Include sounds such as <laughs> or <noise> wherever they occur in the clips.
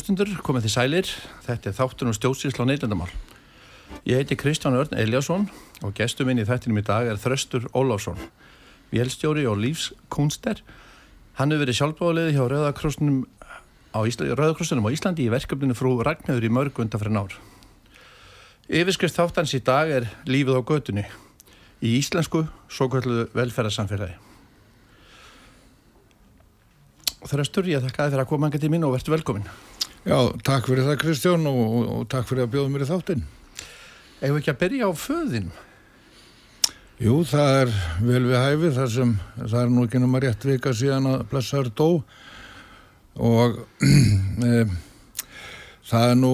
Hlustundur, komið þið sælir. Þetta er þáttunum stjóðsýrsla á neylandamál. Ég heiti Kristján Örn Eliasson og gestur minn í þættinum í dag er Þröstur Óláfsson, vélstjóri og lífskunster. Hann hefur verið sjálfbáðilegði hjá Rauðakrossunum á, Íslandi, á Íslandi í verkefninu frú Ragnhjóður í mörg undanfæri nár. Yfirskrift þáttans í dag er Lífið á götunni í íslensku svo kalluðu velferðarsamfélagi. Þröstur, ég þakka þið fyrir að koma enga til mín og verður velkomin. Já, takk fyrir það Kristján og, og, og takk fyrir að bjóða mér í þáttinn. Ef ekki að byrja á föðin? Jú, það er vel við hæfið þar sem það er nú ekki náma rétt vika síðan að blessaður dó og e, <clears throat> það er nú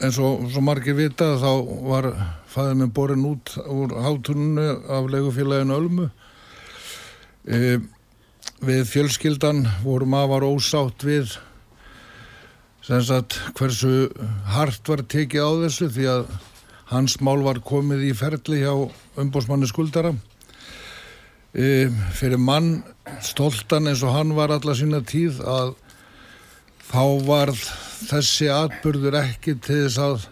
eins og svo margir vita þá var fæðið minn borin út úr hátununu af legufélaginu Ölmu e, við fjölskyldan vorum afar ósátt við sagt, hversu hart var tekið á þessu því að hans mál var komið í ferli hjá umbósmanni skuldara. E, fyrir mann stoltan eins og hann var alla sína tíð að þá var þessi atbyrður ekki til þess að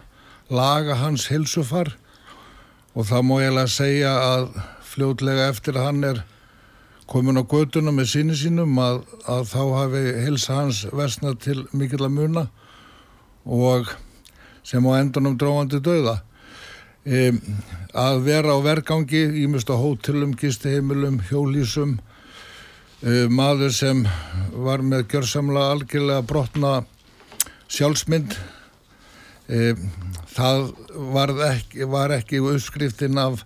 laga hans hilsufar og það má ég alveg segja að fljótlega eftir hann er komin á göduna með síni sínum að, að þá hafi hilsa hans versnað til mikill að muna og sem á endunum dróðandi döða e, að vera á vergangi ímest á hótelum, gisteheimilum, hjólísum e, maður sem var með gjörsamla algjörlega brotna sjálfsmynd e, það var ekki, var ekki uppskriftin af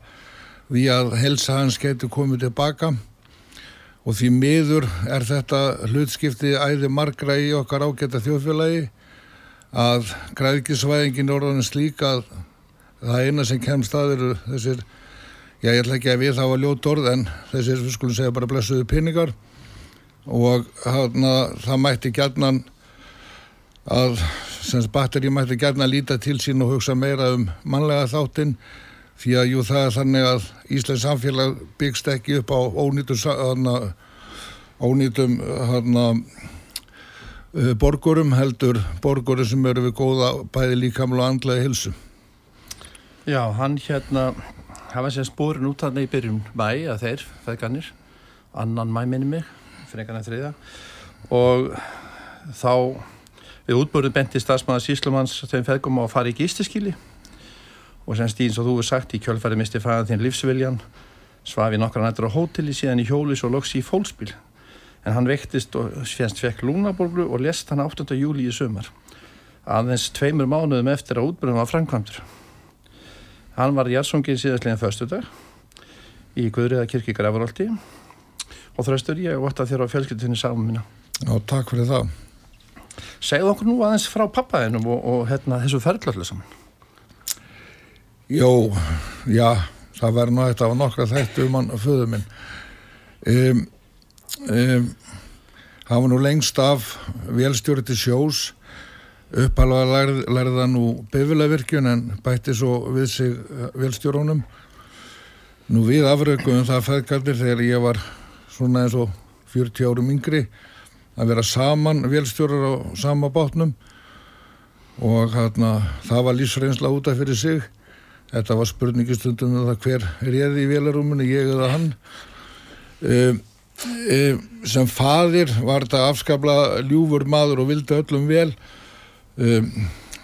því að helsa hans getur komið tilbaka og því miður er þetta hlutskipti æði margra í okkar ágæta þjóðfélagi að græðkisvæðingin er orðan slík að það eina sem kemst að eru þessir, já ég ætla ekki að við það var ljót orð en þessir, við skulum segja bara blessuðu pinningar og hana, það mætti gætnan að batteri mætti gætnan líta til sín og hugsa meira um mannlega þáttinn því að jú það er þannig að Íslands samfélag byggst ekki upp á ónýtum hana, ónýtum hana, uh, borgurum heldur borgurum sem eru við góða bæði líkamlu og andlega hilsu Já, hann hérna hafa sér spórin út hann í byrjun mæ að þeir, feðgarnir annan mæ minni mig, frekarna þriða og þá við útbúrðum benti stafsmanna síslumanns þeim feðgum að fara í gístiskili og sem stíðin svo þú hefur sagt í kjölfæri misti fæðan þinn livsviljan svafi nokkra nættur á hóteli síðan í hjólis og loksi í fólkspil en hann vektist og fjænst fekk lúnaborglu og lest hann 8. júli í sömar aðeins tveimur mánuðum eftir að útbröðum var framkvæmdur. Hann var jærsongin síðastlegin föstudag í Guðriða kirkji Grafuróldi og þröstur ég og åtta þér á fjölskyldunni saman minna Já, takk fyrir það. Segð okkur nú aðeins frá pappaðinum og, og hérna, þessu ferðlallu saman Jó, já, það verður nú eftir að hafa nokkra þættu um hann föðu minn. Um, um, það var nú lengst af velstjóri til sjós, uppalega lærð, lærða nú befilegvirkjun en bætti svo við sig eh, velstjórónum. Nú við afrökum það feðgaldir þegar ég var svona eins og 40 árum yngri að vera saman velstjórar á sama bátnum og hérna, það var lífsreynsla útaf fyrir sig Þetta var spurningistundum um það hver er ég í vélarúminu, ég eða hann. Um, um, sem fadir var þetta afskapla ljúfur maður og vildi öllum vel. Um,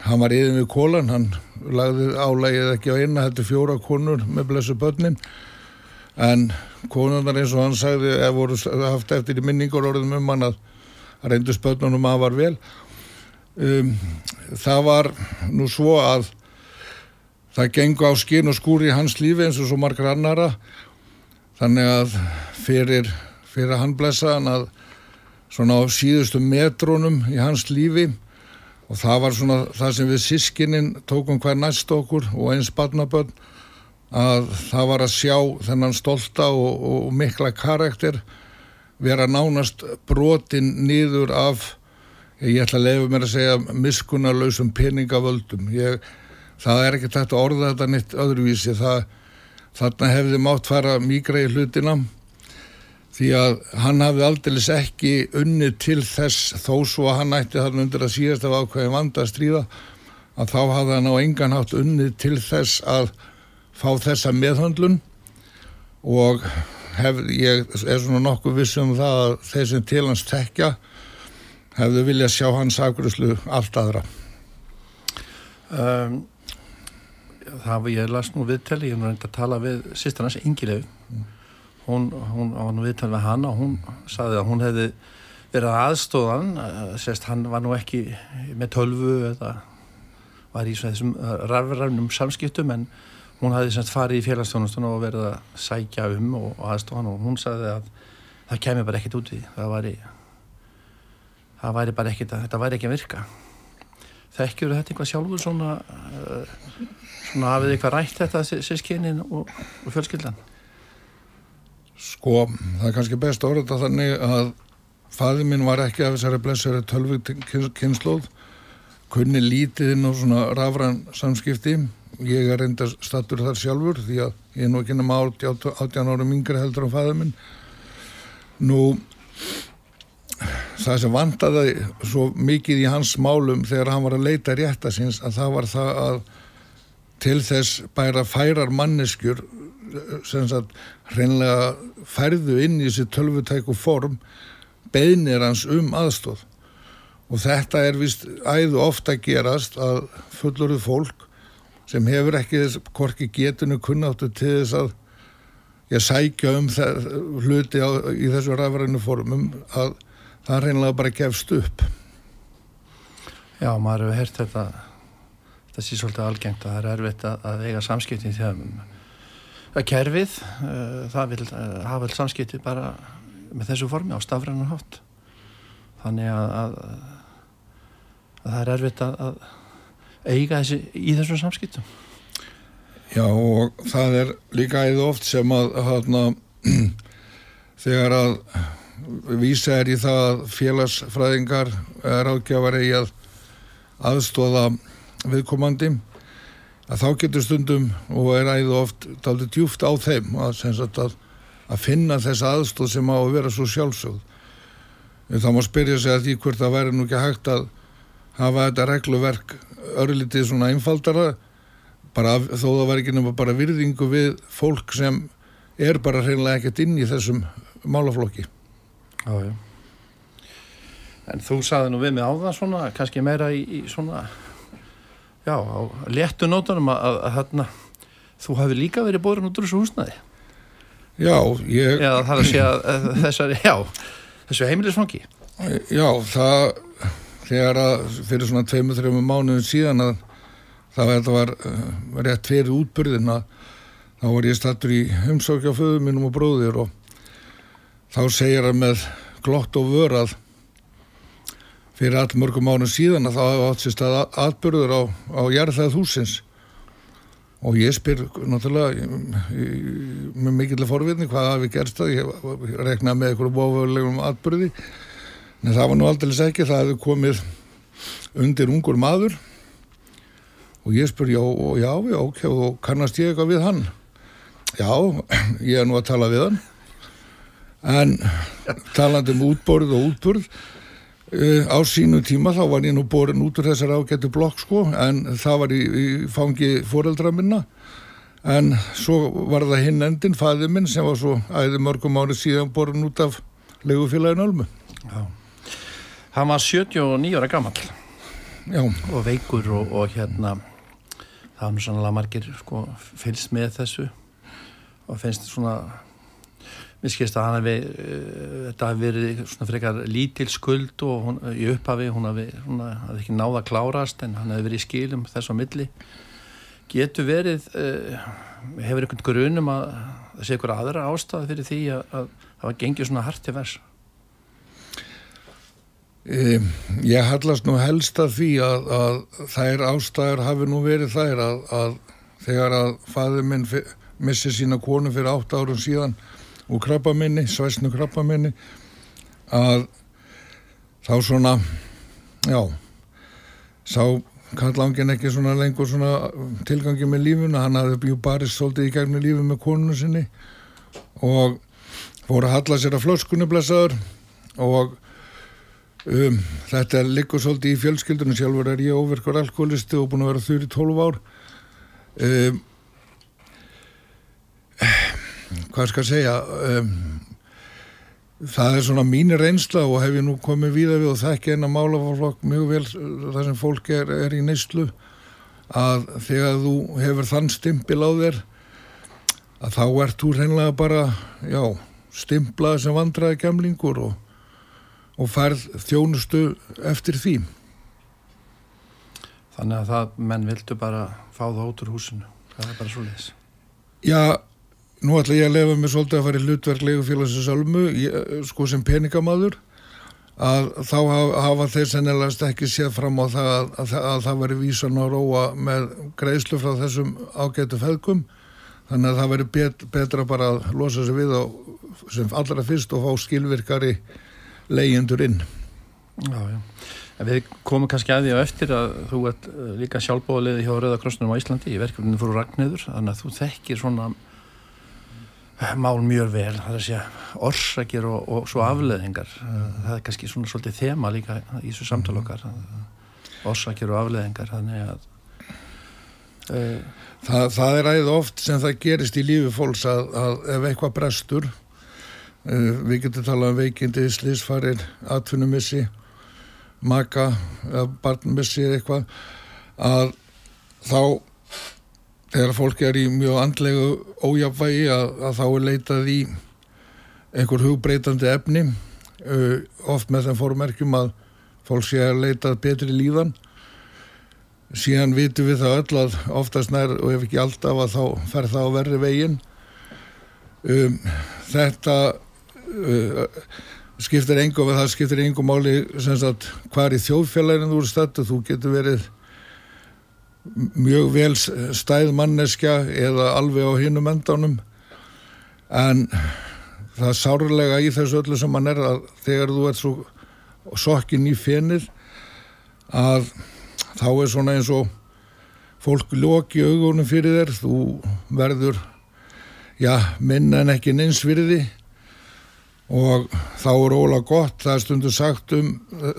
hann var yfir við kólan, hann lagði álægið ekki á eina, þetta fjóra konur með blessu börnin. En konundar eins og hann sagði, ef voru haft eftir í minningur orðum um hann að reyndu spötnunum að var vel það var nú svo að það gengur á skinn og skúri í hans lífi eins og svo margar annara þannig að fyrir, fyrir hann blessaðan að svona á síðustu metrónum í hans lífi. Og það var svona það sem við sískininn tókum hver næst okkur og eins barnaböld að það var að sjá þennan stolta og, og mikla karakter vera nánast brotin nýður af ég ætla að lefa mér að segja miskunarlausum peningavöldum. Ég, það er ekki tætt að orða þetta nýtt öðruvísi. Það, þarna hefði mátt fara mýgra í hlutina því að hann hafði aldrei ekki unni til þess þó svo að hann ætti þarna undir að síðast af ákveðin vanda að stríða að þá hafði hann á engan hátt unni til þess að fá þessa meðhöndlun. Og hef, ég er svona nokkuð vissum það að þeir sem til hans tekja hefðu viljað sjá hans afgrúslu allt aðra. Um, Það ég las nú viðtali, ég er nú reynd að tala við sýstan hans, Ingilegu mm. hún, hún á nú viðtali við hann og hún saði að hún hefði verið aðstóðan, eh, sérst hann var nú ekki með tölvu eða var í þessum rafrafnum samskiptum en hún hafði semst farið í félagstónustun og verið að sækja um og, og aðstofan og hún sagði að það kemur bara ekkit út við það væri það væri bara ekkit að þetta væri ekki að virka þekkjur þetta eitthvað sjálfur svona uh, svona hafið eitthvað rætt þetta sískynin og, og fjölskyldan? Sko, það er kannski best orðið að þannig að fæði minn var ekki af þessari blessari tölvu kynnslóð kunni lítið inn á svona rafræn samskipti. Ég er reynda stattur þar sjálfur því að ég er nú ekki nema 18 árum yngre heldur á fæðum minn. Nú það sem vandaði svo mikið í hans málum þegar hann var að leita rétta síns að það var það að til þess bæra færar manneskjur sem sagt hreinlega færðu inn í þessi tölvutæku form beðnir hans um aðstóð og þetta er vist æðu ofta gerast að fulluruð fólk sem hefur ekki þess korki getunu kunnáttu til þess að ég sækja um það, hluti á, í þessu rafrænu formum að það reynilega bara gefst upp. Já, maður hefur hert þetta þetta sé svolítið algengt að það er erfitt að, að eiga samskipti þegar að kerfið uh, það vil uh, hafa vel samskipti bara með þessu formi á stafræðan hátt. Þannig að, að, að það er erfitt að eiga þessi, í þessum samskiptum. Já og það er líka eða oft sem að hana, <clears throat> þegar að vísa er í það að félagsfræðingar er ágjafar í að aðstóða viðkomandi að þá getur stundum og er æðu oft talið djúft á þeim að, að, að finna þessa aðstóð sem á að vera svo sjálfsögð. Þá má spyrja sig að því hvort það væri nú ekki hægt að hafa þetta regluverk örlítið svona einfaldara bara þó það var ekki nema bara virðingu við fólk sem er bara hreinlega ekkert inn í þessum málaflokki. Já, já. En þú saði nú við mig á það svona kannski meira í, í svona já, á léttu nótunum að, að hérna þú hafi líka verið borin út úr þessu húsnaði Já, ég Já, það er að segja að þessari, já þessu heimilisfangi? Já, það þegar að fyrir svona 2-3 mánuðin síðan að það var, var uh, rétt fyrir útbyrðin að þá var ég stattur í umsókja á föðu mínum og bróðir og þá segir að með glott og vörað fyrir all mörgum mánu síðan að það hafa átt sér stað atbyrður á, á jarðað húsins og ég spyr náttúrulega með mikill forviðni hvað hafi gerst að ég rekna með einhverju bóðulegum atbyrði en það var nú aldrei ekki, það hefði komið undir ungur maður. Og ég spur, já, já, já, ok, og kannast ég eitthvað við hann? Já, ég er nú að tala við hann. En talandi um útborð og útborð á sínu tíma þá var ég nú borin út úr þessar ágættu blokk sko en það var í, í fangi fóreldra minna en svo var það hinn endin, fæði minn sem var svo æði mörgum árið síðan borin út af legufélagin Ölmu Já. Hann var 79 ára gammal Já. og veikur og, og hérna það var nú sannlega margir sko, fylgst með þessu og finnst svona Mér skilst að hefði, uh, þetta hefði verið svona frekar lítil skuld og hún, í upphafi, hún hefði, hefði ekki náða að klárast en hann hefði verið í skilum þess á milli. Getur verið, uh, hefur einhvern grunum að það sé ykkur aðra ástæði fyrir því að, að það var gengið svona hart til vers? Um, ég hallast nú helst að því að, að þær ástæður hafi nú verið þær að, að þegar að faður minn missi sína konu fyrir 8 árum síðan og krabbaminni, svæsnu krabbaminni að þá svona já sá Karl-Langin ekki svona lengur svona tilgangi með lífuna, hann hafði bjú barist svolítið í gegnum lífi með konunu sinni og fór að halla sér að flöskunni blessaður og um, þetta liggur svolítið í fjölskyldunum sjálfur er ég óverkur alkoholisti og búin að vera þurr í 12 ár. Um hvað skal segja um, það er svona mínir reynsla og hef ég nú komið víða við og það ekki eina málafólk mjög vel þar sem fólk er, er í neyslu að þegar þú hefur þann stimpil á þér að þá ert þú reynlega bara já, stimplað sem vandraði gemlingur og, og færð þjónustu eftir því. Þannig að það menn vildu bara fá það út úr húsinu. Það er bara svo leiðis Já nú ætla ég að lefa mig svolítið að fara í hlutverklegu félagsins almu, sko sem peningamadur að þá hafa þeir sennilegast ekki séð fram á það að, að, að það veri vísan á róa með greiðslu frá þessum ágætu feðgum þannig að það veri bet, betra bara að losa sig við á, sem allra fyrst og fá skilvirkari leyendur inn Já, já. Við komum kannski að því á eftir að þú ert eh, líka sjálfbóðilegði hjá Rauðakrossnum á Íslandi í verkefninu fóru Ragnæður, þannig að þú þekkir svona mál mjög vel, orsakir og, og svo afleðingar það er kannski svona svolítið þema líka í þessu samtal okkar. Orsakir og afleðingar þannig að uh, það, það er æðið oft sem það gerist í lífi fólks að, að ef eitthvað brestur uh, við getum talað um veikindi slísfarir, atvinnumissi maka, barnmissi eitthvað að þá þegar fólk er í mjög andlegu ójafvægi að, að þá er leitað í einhver hugbreytandi efni uh, oft með þeim fórmerkjum að fólk sé að leitað betri líðan. Síðan vitum við það öll að oftast nær og ef ekki alltaf að þá fer það á verri vegin um, þetta uh, skiptir engum það skiptir engum máli hvað er í þjóðfélaginu þú er stættu þú getur verið mjög vel stæð manneskja eða alveg á hinnum endanum. En það er sárlega í þessu öllu sem mann er að þegar þú ert svo sokkin í fenir að þá er svona eins og fólk lóki augunum fyrir þér. Þú verður já, minna en ekki neins fyrir því. Og þá er óla gott. Það er stundu sagt um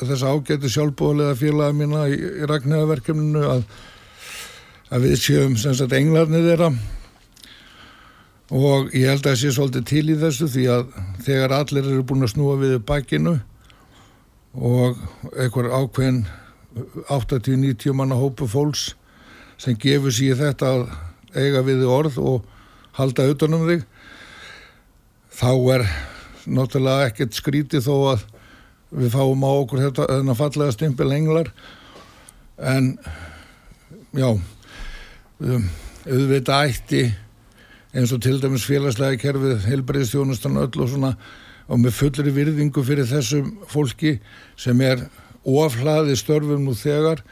þess ágæti sjálfbóðlega félaga mína í, í Ragnæðaverkefninu að að við séum sem sagt englarnir þeirra. Og ég held að það sé svolítið til í þessu því að þegar allir eru búin að snúa við bakkinu og einhver ákveðin 80-90 manna hópu fólks sem gefur sér þetta að eiga við orð og halda utanum þig þá er náttúrulega ekkert skrítið þó að við fáum á okkur þetta þennan fallega stimpil englar. En já auðvitað ætti eins og til dæmis félagslega kerfið heilbreyðstjónustan öll og svona og með fullri virðingu fyrir þessum fólki sem er oflaði störfum nú þegar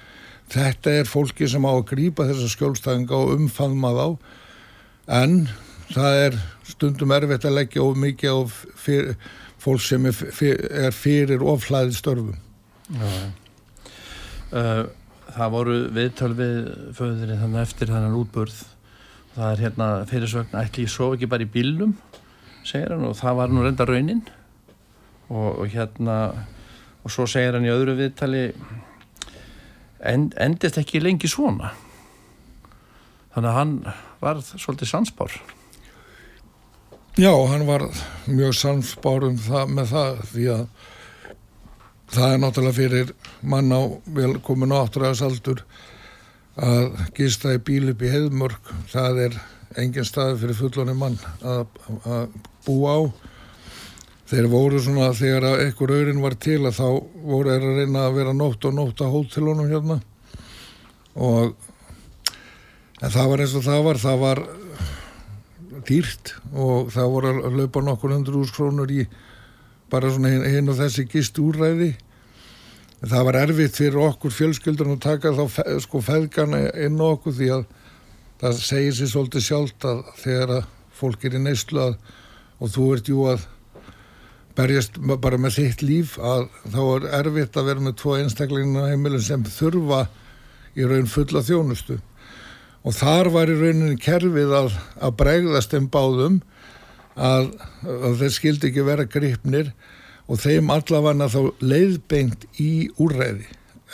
þetta er fólki sem á að grýpa þessa skjólstæðinga og umfannma þá. En það er stundum erfitt að leggja of mikið á fyr, fólk sem er fyrir, er fyrir oflaði störfum. Já. Uh, það voru viðtöl við föðurinn þannig eftir þannig útbörð það er hérna fyrirsögn ætli ég svo ekki bara í bílum segir hann og það var nú reynda raunin. Og, og hérna og svo segir hann í öðru viðtali end, endist ekki lengi svona? Þannig að hann var svolítið sansbár Já, hann var mjög sansbár um það, með það því að það er náttúrulega fyrir mann á velkominu áttræðasaldur að gista í bíl upp í heðmörk það er engin staði fyrir fullonir mann að, að búa á. Þeir voru svona þegar einhver öðrin var til að þá voru þeir að reyna að vera nótt og nótt á hótelunum hérna. Og það var eins og það var það var dýrt og það voru að laupa nokkur hundur úrskrónur í bara svona hinn og þessi gist úrræði það var erfitt fyrir okkur fjölskyldur að taka þá sko feðgana inn okkur því að það segir sér svolítið sjálft að þegar að fólk er í neyslu að og þú ert jú að berjast bara með þitt líf að þá er erfitt að vera með tvo einstaklingina heimilin sem þurfa í raun fulla þjónustu. Og þar var í rauninni kerfið að, að bregðast þeim báðum að, að þeir skildi ekki vera gripnir og þeim allavega þá leiðbengt í úrræði.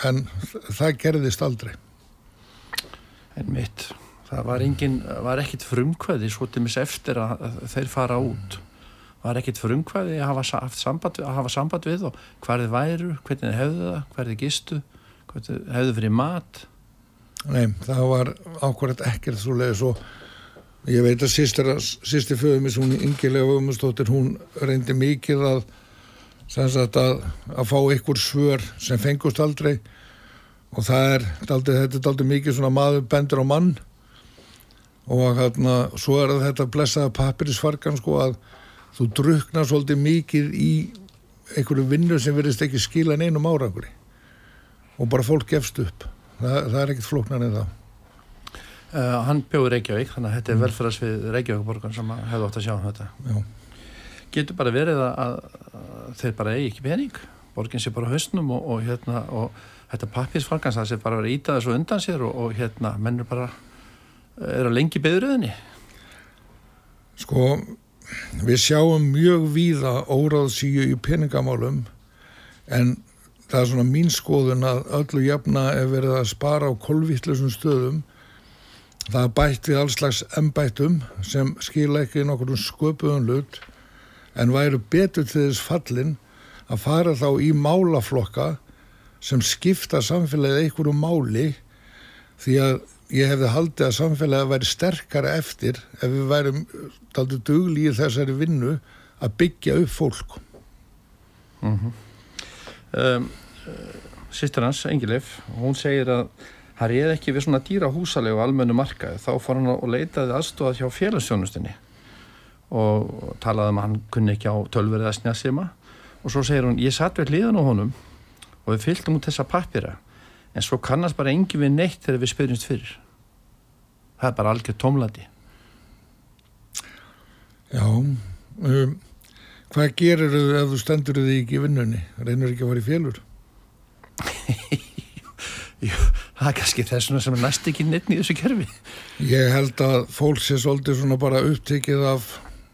En það gerðist aldrei. En mitt það var, engin, var ekkit frumkvæði svo til mis eftir að þeir fara út. Var ekkit frumkvæði að hafa, samband, að hafa samband við og hvað þið væru, hvernig þið hefðu það hvað þið gistu, hvað þið hefðu fyrir mat. Nei, það var ákvarðat ekkert svo leiðis og ég veit að sýsti föðumis, hún yngilega vögumstóttir, hún reyndi mikið að, að, að fá ykkur svör sem fengust aldrei. Og það er, daldi, þetta er aldrei mikið svona maður bendur á mann. Og hérna, svo er þetta blessaða pappirisfarkan sko að þú druknar svolítið mikið í einhverju vinnu sem verðist ekki skila neinum árangri. Og bara fólk gefst upp. Það, það er ekkert flóknar en það. Uh, Hann bjóður Reykjavík þannig að þetta er mm. velferðarsvið Reykjavíkborgan sem hefur átt að sjá um þetta. Já. Getur bara verið að, að þeir bara eigi ekki pening. Borgin sé bara hausnum og, og hérna og þetta pappirisfarkan það sé bara verið að íta þessu undan sér og, og hérna mennur bara er að lengi beðuröðinni? Sko, við sjáum mjög víða óráðsíu í peningamálum en það er svona mín skoðun að öllu jafna er verið að spara á kolvittlusum stöðum. Það bætt við alls slags embættum sem skila ekki nokkur sköpuðun hlut en væru betur til þess fallin að fara þá í málaflokka sem skipta samfélagið einhverju máli því að ég hefði haldið að samfélagi að væri sterkara eftir ef við værum aldrei dugli í þessari vinnu að byggja upp fólk. Mm -hmm. um, Sýstur hans, Engilif hún segir að hann er ekki við svona dýra húsalega og almennu markaði. Þá fór hann og leitaði aðstofað hjá félagsjónustinni og talaði um að hann kunni ekki á tölverið að snjásima og svo segir hún, ég satt við hliðan á honum og við fylgtum út þessa pappira en svo kannast bara engin við neitt þegar við spyrjumst fyrir. Það er bara algjör tómlandi Já um, hvað gerir þau ef þú stendur þig ekki í vinnunni? Reynur ekki að fara í félur? <laughs> Jú, það er kannski þessuna sem er næst ekki neitt í þessu kerfi. Ég held að fólk sé svolítið svona bara upptikið af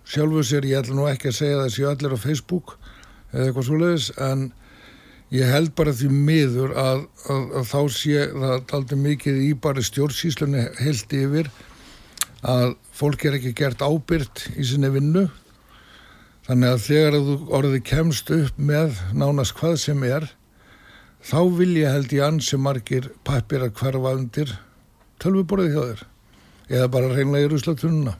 sjálfu sér, ég ætla nú ekki að segja þessi allir á Facebook eða eitthvað svo leiðis en Ég held bara því miður að, að, að þá sé það aldrei mikið í bara stjórnsíslunni heilt yfir að fólk er ekki gert ábyrt í sinni vinnu. Þannig að þegar að þú orðið kemst upp með nánast hvað sem er þá vil ég held í ansi margir pappir að hverfa undir tölvuborðið hjá þér eða bara reynlega í ruslatununa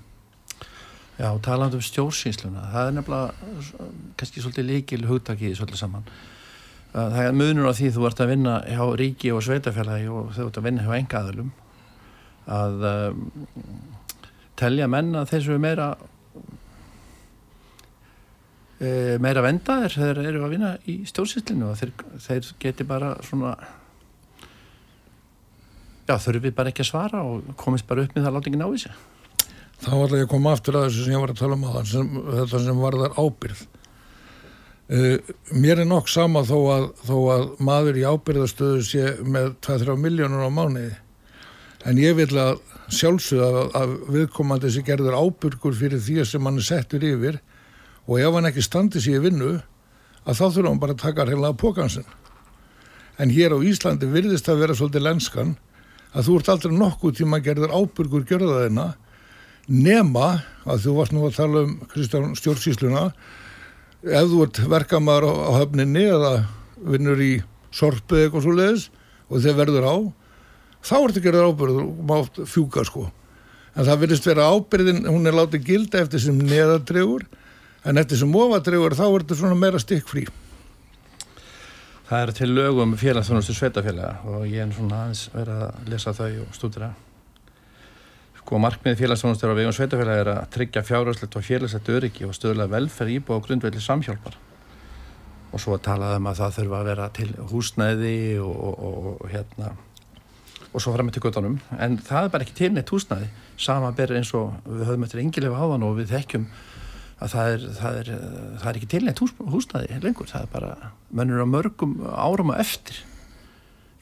Já, taland um stjórnsísluna það er nefnilega kannski svolítið líkil hugtakið svolítið saman. Það er munur á því þú ert að vinna hjá ríki og sveitafélagi og þú ert að vinna hjá engaðalum að um, telja menna þessu meira e, meira vendaðir þegar þeir eru að vinna í stjórnsýtlinu og þeir, þeir geti bara svona já þurfi bara ekki að svara og komist bara upp með það láti ekki ná sig Þá ætla ég að koma aftur að þessu sem ég var að tala um á það sem, þetta sem var þar ábyrð Uh, mér er nokk sama þó að, þó að maður í ábyrðastöðu sé með 2-3 miljónur á mánuði. En ég vil að sjálfsögða að, viðkomandi sem gerður ábyrgur fyrir því sem hann er settur yfir. Og ef hann ekki standi sér í vinnu að þá þurfum við bara að taka reynilega pókansinn. En hér á Íslandi virðist að vera svolítið lenskan að þú ert aldrei nokkuð tíma gerður ábyrgur gjörðaðina nema að þú varst nú að tala um Kristján stjórnsísluna ef þú ert verkamæður á, á höfninni eða vinnur í sorpu eitthvað svo leiðis og þeir verður á þá ertu gera ábyrður og mátt fjúka sko. En það verðist vera ábyrðin hún er látið gilda eftir sem neðadregur en eftir sem ofadregur þá er þetta svona meira stikkfrí. Það er til lögum félagsþjónustu sveitafélaga og ég er svona aðeins verið að lesa þau og stúdira Sko markmið félagsþjónustu á vegum sveitafélaga er að tryggja fjárhagslegt og félagslegt öryggi og stöðla velferð íbúið og grundvelli samhjálpar. Og svo talaðum að það þurfa að vera til húsnæði og, og, og hérna og svo fram með til guttanum en það er bara ekki til neitt húsnæði. Sama ber eins og við höfum eftir engilega áðan og við þekkjum að það er, það er, það er ekki til neitt hús, húsnæði lengur, það er bara mönnur á mörgum árum og eftir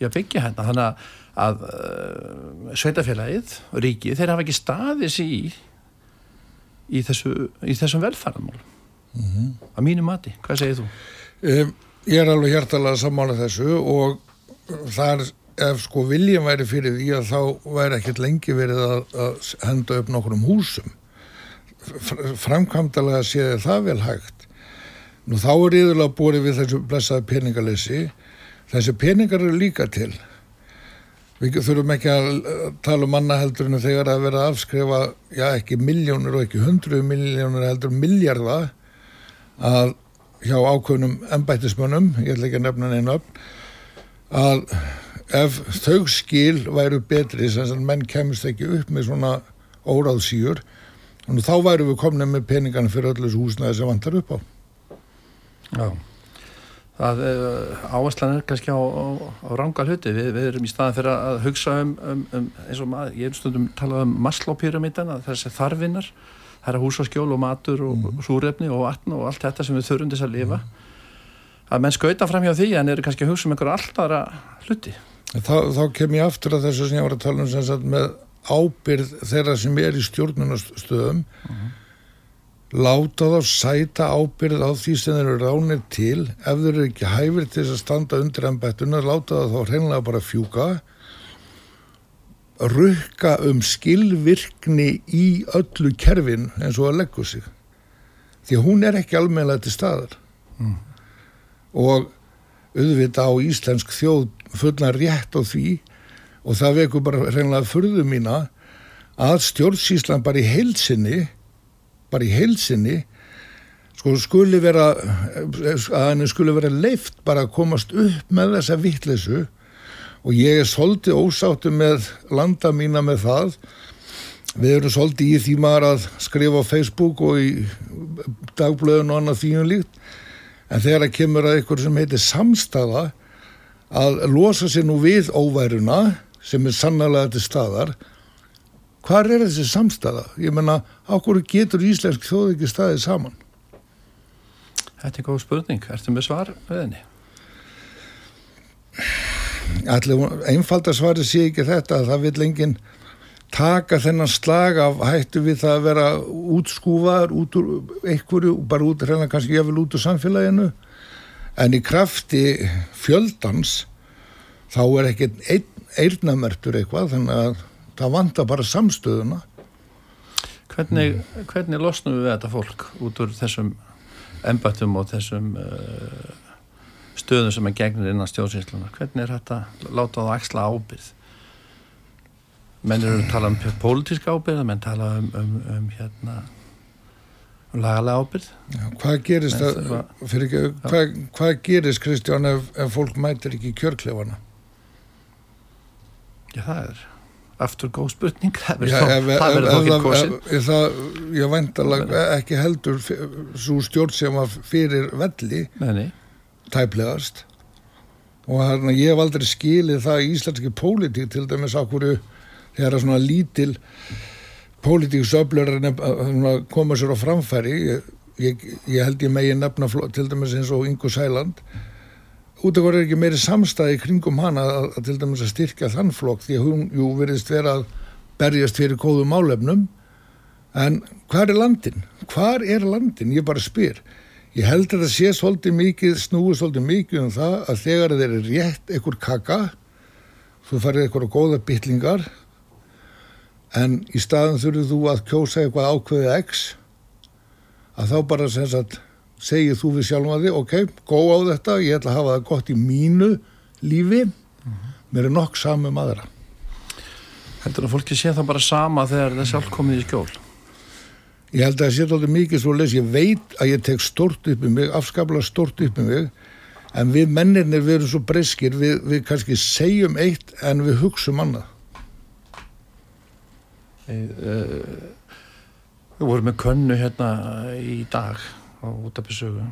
í að byggja hérna. Þannig að, að uh, sveitafélagið og ríkið, þeir hafa ekki staðis í í, þessu, í þessum velferðanmál mm -hmm. að mínu mati, hvað segir þú? Um, ég er alveg hjartalega sammála þessu og það er ef sko viljum væri fyrir því að þá væri ekkert lengi verið að, að henda upp nokkur um húsum framkvæmdalega séði það vel hægt. Nú þá er yfirlega búið við þessu blessaði peningalessi þessi peningar eru líka til við þurfum ekki að tala um mannaheldurinu þegar að vera að afskrifa já ekki miljónur og ekki hundru miljónur heldur miljarda að hjá ákveðnum ennbættismönnum, ég ætla ekki að nefna neina upp að ef þau skil væru betri sem að menn kemist ekki upp með svona óráðsýjur og þá væru við komnið með peningarna fyrir öllu húsnaði sem vantar upp á. Já Það eh, áherslan er kannski á, á, á ranga hluti, við, við erum í staðan fyrir að hugsa um, um, um eins og maður, ég er stundum talað um Maslow-pyramítan þessi þarfinnar, það er að húsa skjól og matur og mm. súrefni og vatn og allt þetta sem við þurfum þess að lifa mm. að menn skauta fram hjá því en eru kannski að hugsa um einhverja alltara hluti Þá, þá kem ég aftur að þessu sem ég var að tala um með ábyrð þeirra sem er í stjórnunastöðum uh -huh. Láta þá sæta ábyrð á því sem þeir eru ránir til. Ef þeir eru ekki hæfir til að standa undir ennbættuna, láta þá hreinlega bara fjúka. Rukka um skilvirkni í öllu kerfin eins og að leggja sig. Því hún er ekki almenna til staðar. Mm. og auðvita á íslensk þjóð fulla rétt á því. Og það veku bara reynilega fyrðu mína að stjórnsíslan bara í heilsinni bara í heilsinni sko skuli vera að henni skuli vera leift bara að komast upp með þessa vittlesu og ég er svolítið ósáttu með landa mína með það. Við erum svolítið í því maður að skrifa á Facebook og í dagblöðun og annað þýjum líkt. En þegar það kemur að ykkur sem heitir samstafa að losa sér nú við óværuna sem er sannlega til staðar hvað er þessi samstaða? Ég menna, ákveður getur íslensk þjóð ekki staðið saman? Þetta er góð spurning. Ertu með svar með henni? Allir einfaldarsvari sé ekki þetta að það vil enginn taka þennan slag af hættu við það að vera útskúfaður út úr einhverju, bara út, hérna kannski ég vil út úr samfélaginu en í krafti fjöldans þá er ekki einn eirnamertur eitthvað þannig að það vantar bara samstöðuna Hvernig, hvernig losnum við þetta fólk út úr þessum embættum og þessum uh, stöðum sem er gegnir innan stjórnsýsluna hvernig er þetta láta á axla ábyrð menn eru að tala um pólitíska ábyrð menn tala um, um, um hérna um lagalega ábyrð Já, hvað gerist, að, ekki, hvað, hvað gerist Kristján ef, ef fólk mætir ekki kjörklefana Já, það er aftur góð spurning. Það verður þá ekki kosin Ég væntalega ekki heldur svo stjórn sem var fyrir velli tæplegast. Og hérna ég hef aldrei skilið það í íslenski pólitík til dæmis á hverju þegar það svona lítil pólitíksöflur að koma sér á framfæri. Ég, ég, ég held ég megi nefna til dæmis eins og Ingo Sæland út af hverju er ekki meiri samstæði kringum hana að, að til dæmis að styrka þann flokk því að hún, jú, veriðst vera að berjast fyrir góðu málefnum en hvað er landin? Hvað er landin? Ég bara spyr. Ég held að það sé svolítið mikið, snúið svolítið mikið um það að þegar þeir eru rétt einhver kaka, þú farið einhverja góða bytlingar, en í staðan þurfið þú að kjósa eitthvað ákveðið X, að þá bara sem sagt segið þú við sjálfum að þið, ok, gó á þetta, ég ætla að hafa það gott í mínu lífi, mér er nokk samum aðra. Heldur að fólki sé það bara sama þegar það sjálf komið í skjól? Ég held að það sé alltaf mikið svo les, ég veit að ég tek stort upp um mig, afskaplega stort upp um mig, en við mennirnir við erum svo breyskir, við, við kannski segjum eitt en við hugsaum annað. Við vorum með könnu hérna í dag á útabissögu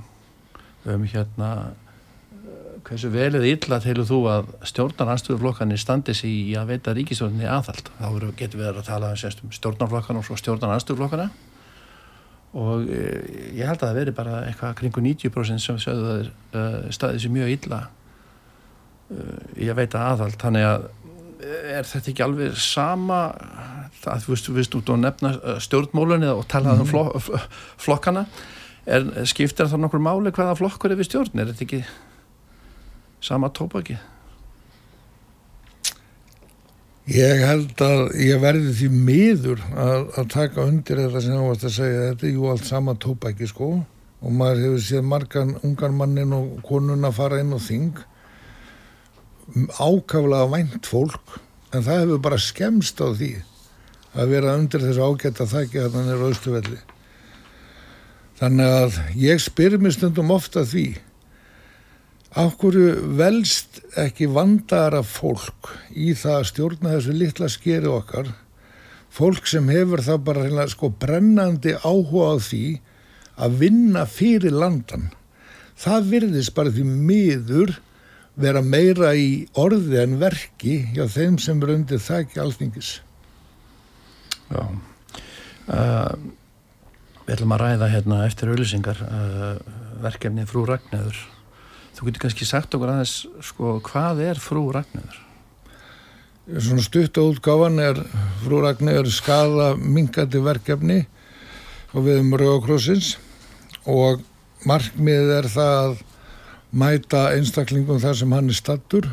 um hérna eh, hversu velið illa telur þú að stjórnarnarstöðuflokkanir standi sér í að veita ríkistjórnir aðhald? Þá getur við að tala um stjórnarflokkan og stjórnarnarstöðuflokkana og e, ég held að það veri bara eitthvað kringu 90% sem sögðu að uh, staðið sér mjög illa í að veita aðhald. Þannig að er þetta ekki alveg sama það, þú veist, þú veist út á nefna stjórnmólunni og talaði um flok, flokkana er, skiptir það nokkur máli hvaða flokkur er við stjórn? Er þetta ekki sama tópaki Ég held að ég verði því miður að, að taka undir þetta sem þú varst að segja. Þetta er jú allt sama tópæki sko. Og maður hefur séð margan ungan mannin og konun að fara inn og þing. Ákaflega vænt fólk. En það hefur bara skemst á því að vera undir þessu ágætt að þakka að hann er auðstuvelli þannig að ég spyr mér stundum ofta því Áhverju velst ekki vandara fólk í það að stjórna þessu litla skeri okkar, fólk sem hefur það bara sko brennandi áhuga á því að vinna fyrir landan. Það virðist bara því miður vera meira í orði en verki hjá þeim sem er undir þakki alþingis. Já, uh, við ætlum að ræða hérna eftir auðlýsingar uh, verkefni frú Ragnæður Þú getur kannski sagt okkur aðeins sko, hvað er frú Ragnæður? Svona stutt á útgáfan er frú Ragnæður skada mingandi verkefni og við um Rauðakrossins og markmið er það að mæta einstaklingum þar sem hann er stattur,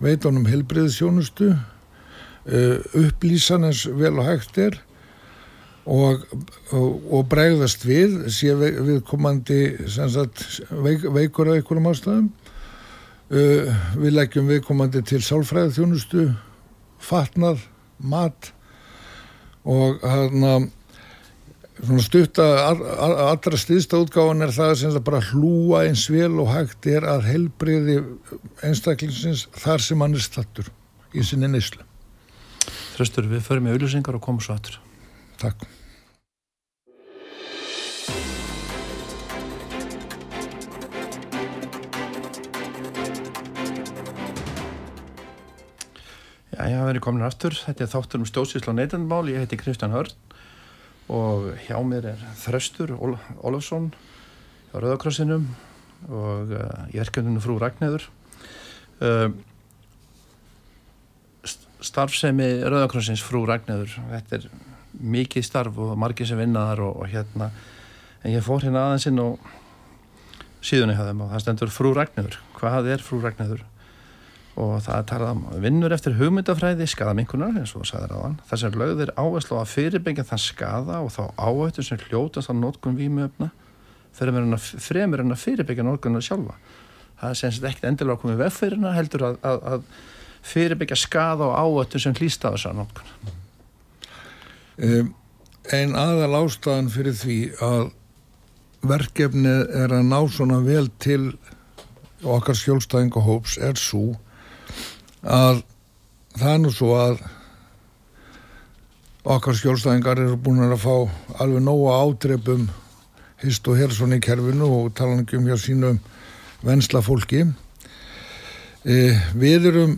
veit honum helbriðsjónustu, uh, upplýsan eins vel og hægt er og, og, og bregðast við sé viðkomandi sagt, veik, veikur af einhverjum ástæðum. Uh, við leggjum viðkomandi til sálfræði þjónustu fatnað, mat og hérna svona stutta allra stýðsta útgáðan er það sem það bara hlúa eins vel og hægt er að helbriði einstaklingsins þar sem hann er stattur í sinni neyslu. Þröstur, við förum í auðlýsingar og komum svo aftur Takk. Já, ég hafa verið komin aftur. Þetta er þáttur um stjórnsýsla og neytandmál. Ég heiti Kristján Hörn og hjá mér er Þröstur Ól Ólafsson á Rauðakrossinum og uh, ég er kjöndinu frú Ragnæður. Uh, starfsemi Rauðakrossins frú Ragnæður, þetta er mikið starf og margir sem vinnaðar og, og hérna. En ég fór hérna aðeins inn og síðan ég hafði og það stendur frú Ragnæður hvað er frú Ragnæður og það er talað um vinnur eftir hugmyndafræði skadaminkunar eins og það sagði ráðan þess að lögðir áherslu að fyrirbyggja þann skada og þá áhættu sem hljótast á nótkunn vímöfna fremur en að fyrirbyggja nótkunna sjálfa. Það er sem sagt ekkert endilega í veffirina heldur að, að, að fyrirbyggja skada og áhættu sem hlýst á þess að nótkunna Um, ein aðal ástæðan fyrir því að verkefni er að ná svona vel til okkar skjólstæðingahóps er svo að það er nú svo að okkar skjólstæðingar eru búin að fá alveg nóga ádreipum hist og hersson í kerfinu og tala ekki um hjá sínum vensla fólki við erum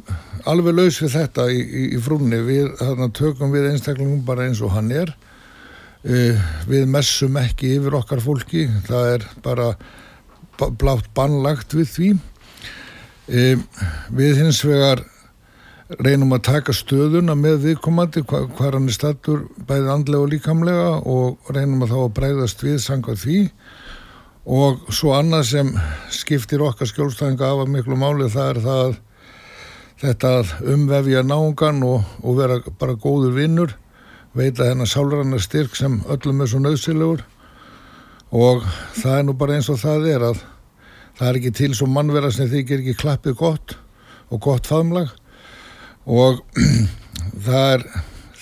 alveg laus við þetta í, í, í frúnni, við þarna, tökum við einstaklingum bara eins og hann er. E, við messum ekki yfir okkar fólki, það er bara blátt bannlagt við því. E, við hins vegar reynum að taka stöðuna með viðkomandi hvað hva hann er stattur bæðið andlega og líkamlega og reynum að þá að breyðast við sanga því og svo annað sem skiptir okkar skjólstæðinga af að miklu máli það er það að þetta að umvefja náungan og, og vera bara góður vinnur veita hennar sálrannar styrk sem öllum er svo nöðsilegur og það er nú bara eins og það er að það er ekki til svo mannverða sem þykir ekki klappið gott og gott faðmlag. Og <clears throat> það er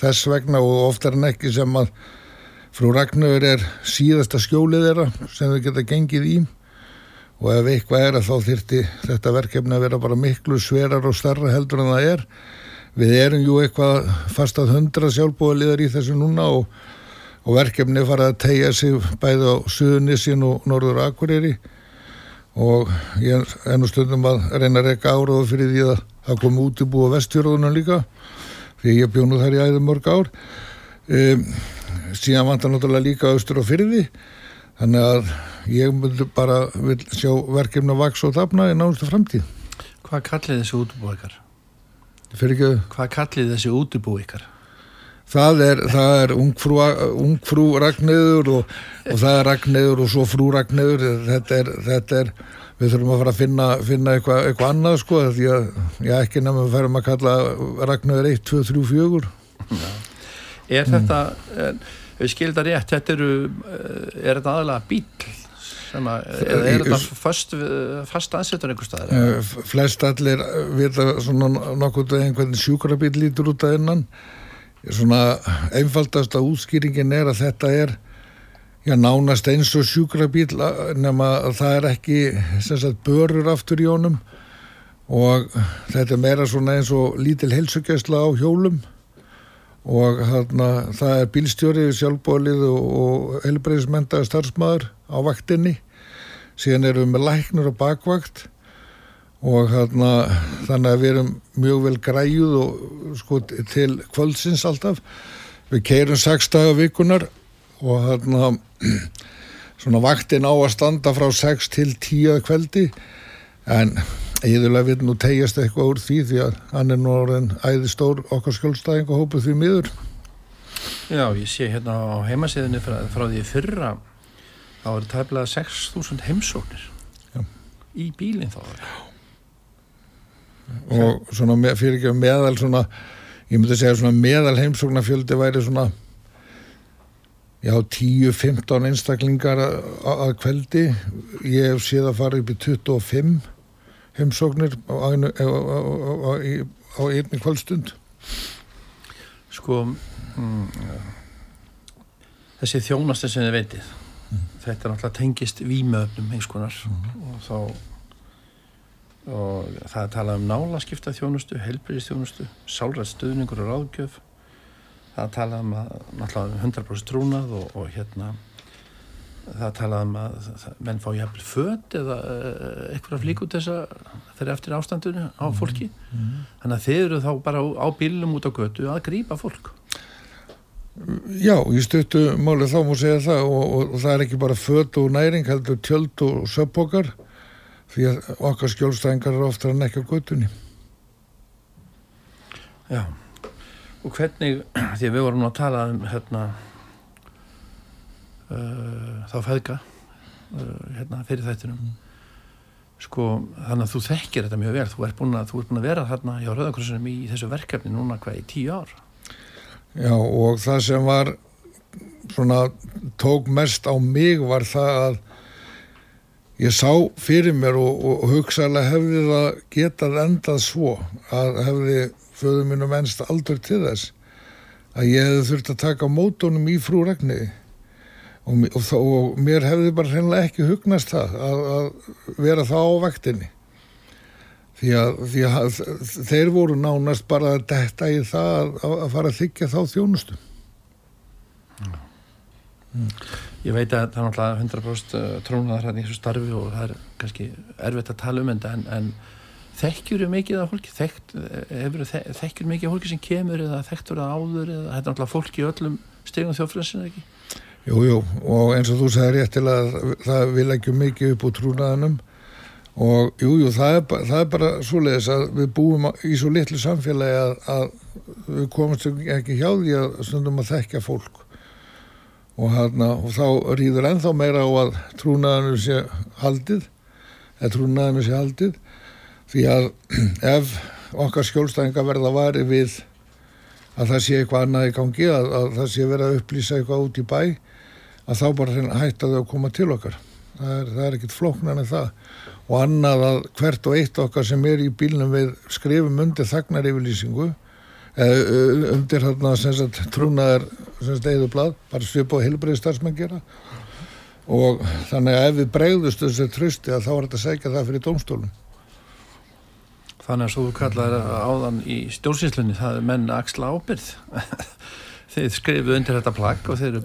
þess vegna og oftar en ekki sem að frú Ragnarður er síðasta skjólið þeirra sem þau geta gengið í. Og ef eitthvað er að þá þyrti þetta verkefni að vera bara miklu sverar og starra heldur en það er. Við erum jú eitthvað fast að hundra sjálfbúðaliðar í þessu núna og, og verkefni fara að tegja sig bæði á Suðunissin og Norður Akureyri. Og ég nú stundum að reyna að reyka áraðu fyrir því að það komi út í búa vestfjörðunum líka því ég bjónu þar í æðum mörg ár. Um, síðan vantar náttúrulega líka austur og fyrði þannig að ég myndi bara sjá verkefni að vaks og tapna í nánustu framtíð Hvað kallið þessi útubú ykkar? Ekki... Hvað kallið þessi útubú ykkar? Það er, það er ungfrú, ungfrú Ragnæður og, og það er Ragnæður og svo frú Ragnæður þetta er, þetta er við þurfum að fara að finna, finna eitthvað, eitthvað annað sko því að ég ekki nefnum að færum að kalla Ragnæður 1, 2, 3, 4 Já. Er þetta er, við skildar rétt, þetta eru er þetta aðalega bíl sem að, eða er þetta fast, fast aðsettur einhver staðar? Eh, flest allir vita svona nokkuð einhvern sjúkrabíl lítur út að innan. Svona einfaldasta útskýringin er að þetta er já, nánast eins og sjúkrabíl nema að það er ekki sagt, börur aftur í honum. Og þetta er meira svona eins og lítil helsugæsla á hjólum og þarna það er bílstjóri sjálfbólið og, helbreyðismentaði starfsmæður á vaktinni. Síðan erum við með læknur og bakvakt. Og þarna þannig að við erum mjög vel græjuð og sko til kvöldsins alltaf. Við keirum 6 daga vikunar og þarna <clears throat> svona vaktin á að standa frá 6 til 10 kveldi en Íðurlega vil nú tegjast eitthvað úr því því að hann er nú orðin æði stór okkar skjólstæðing og hópuð því miður. Já, ég sé hérna á heimasíðinu frá, frá því fyrra þá er það tæmlega 6.000 heimsóknir Já. í bílinn þá. Og svona fyrir ekki meðal svona, ég myndi segja svona meðal heimsóknarfjöldi væri svona já, 10-15 einstaklingar að kveldi. Ég hef séð að fara upp í 25 heimsóknir á, einni kvöldstund Sko mm, þessi þjónasta sem þið veitið mm. þetta er náttúrulega tengist výmöfnum eins konar mm. og þá og það er talað um nálaskipta þjónustu, helbriðistjónustu sálræðstöðningur og ráðgjöf það er talað um að náttúrulega 100% trúnað og, og hérna það talaði um að menn fá jæfnvel född eða eh, eitthvað flík út þess að þeirra eftir ástandunni á mhm. fólki. Mm. -hmm. þannig að þeir eru þá bara á bílum út á götu að grýpa fólk. Já, ég stöttu málið þá múið segja það og, og, og það er ekki bara född og næring heldur tjöld og söpbókar því að okkar skjólstængar er ofta en ekki á götunni. Já. Og hvernig, <clears throat> því við vorum að tala um hérna uh, þá feðga uh, hérna, fyrir þættinum. Mm. sko þannig að þú þekkir þetta mjög vel. Þú ert búin að, ert búin að vera þarna hjá Rauðakrossunum í þessu verkefni núna hvað í tíu ár? Já og það sem var svona tók mest á mig var það að ég sá fyrir mér og, og, hugsaðlega hefði það getað endað svo að hefði föðu mínum ennst aldrei til þess að ég hefði þurft að taka mótónum í frúregniði og, og, og mér hefði bara hreinlega ekki hugnast það að, að vera það á vaktinni. Því að, því að þeir voru nánast bara að detta í það að, að fara að þykja þá þjónustu. Mm. Ég veit að það er náttúrulega 100% uh, trónaðar hérna í þessu starfi og það er kannski erfitt að tala um en, en þekkjur er mikið af fólki? Þekkt, hefur, þekkjur mikið af fólki sem kemur eða þekktur að áður eða þetta er náttúrulega fólki í öllum stegum þjófræðsina ekki Jú, jú, og eins og þú sagði rétt til að það vil ekki mikið upp úr trúnaðanum og jú, jú, það það er bara svo leiðis að við búum í svo litlu samfélagi að, að við komumst ekki hjá því að stundum að þekkja fólk. Og, hana, og þá rýður ennþá meira á að trúnaðinu sé haldið eða trúnaðinu sé haldið. Því að <clears throat> ef okkar skjólstæðinga verða vari við að það sé eitthvað annað í gangi að, að það sé verið að upplýsa eitthvað út í bæ að þá bara hætta þau að koma til okkar. Það er, það er ekkit flóknan en það. Og annað að hvert og eitt okkar sem er í bílnum við skrifum undir þagnar yfirlýsingu eða undir hérna sagt trúnaðar eðublad bara svipa á helbreyðstarfsmenn gera. Og þannig að ef við bregðust þessu trösti að þá er þetta að segja það fyrir dómstólum. Þannig að svo þú kallaði áðan í stjórnsýslunni það er menn axla ábyrð <laughs> þeir skrifuð undir þetta plagg og þeir,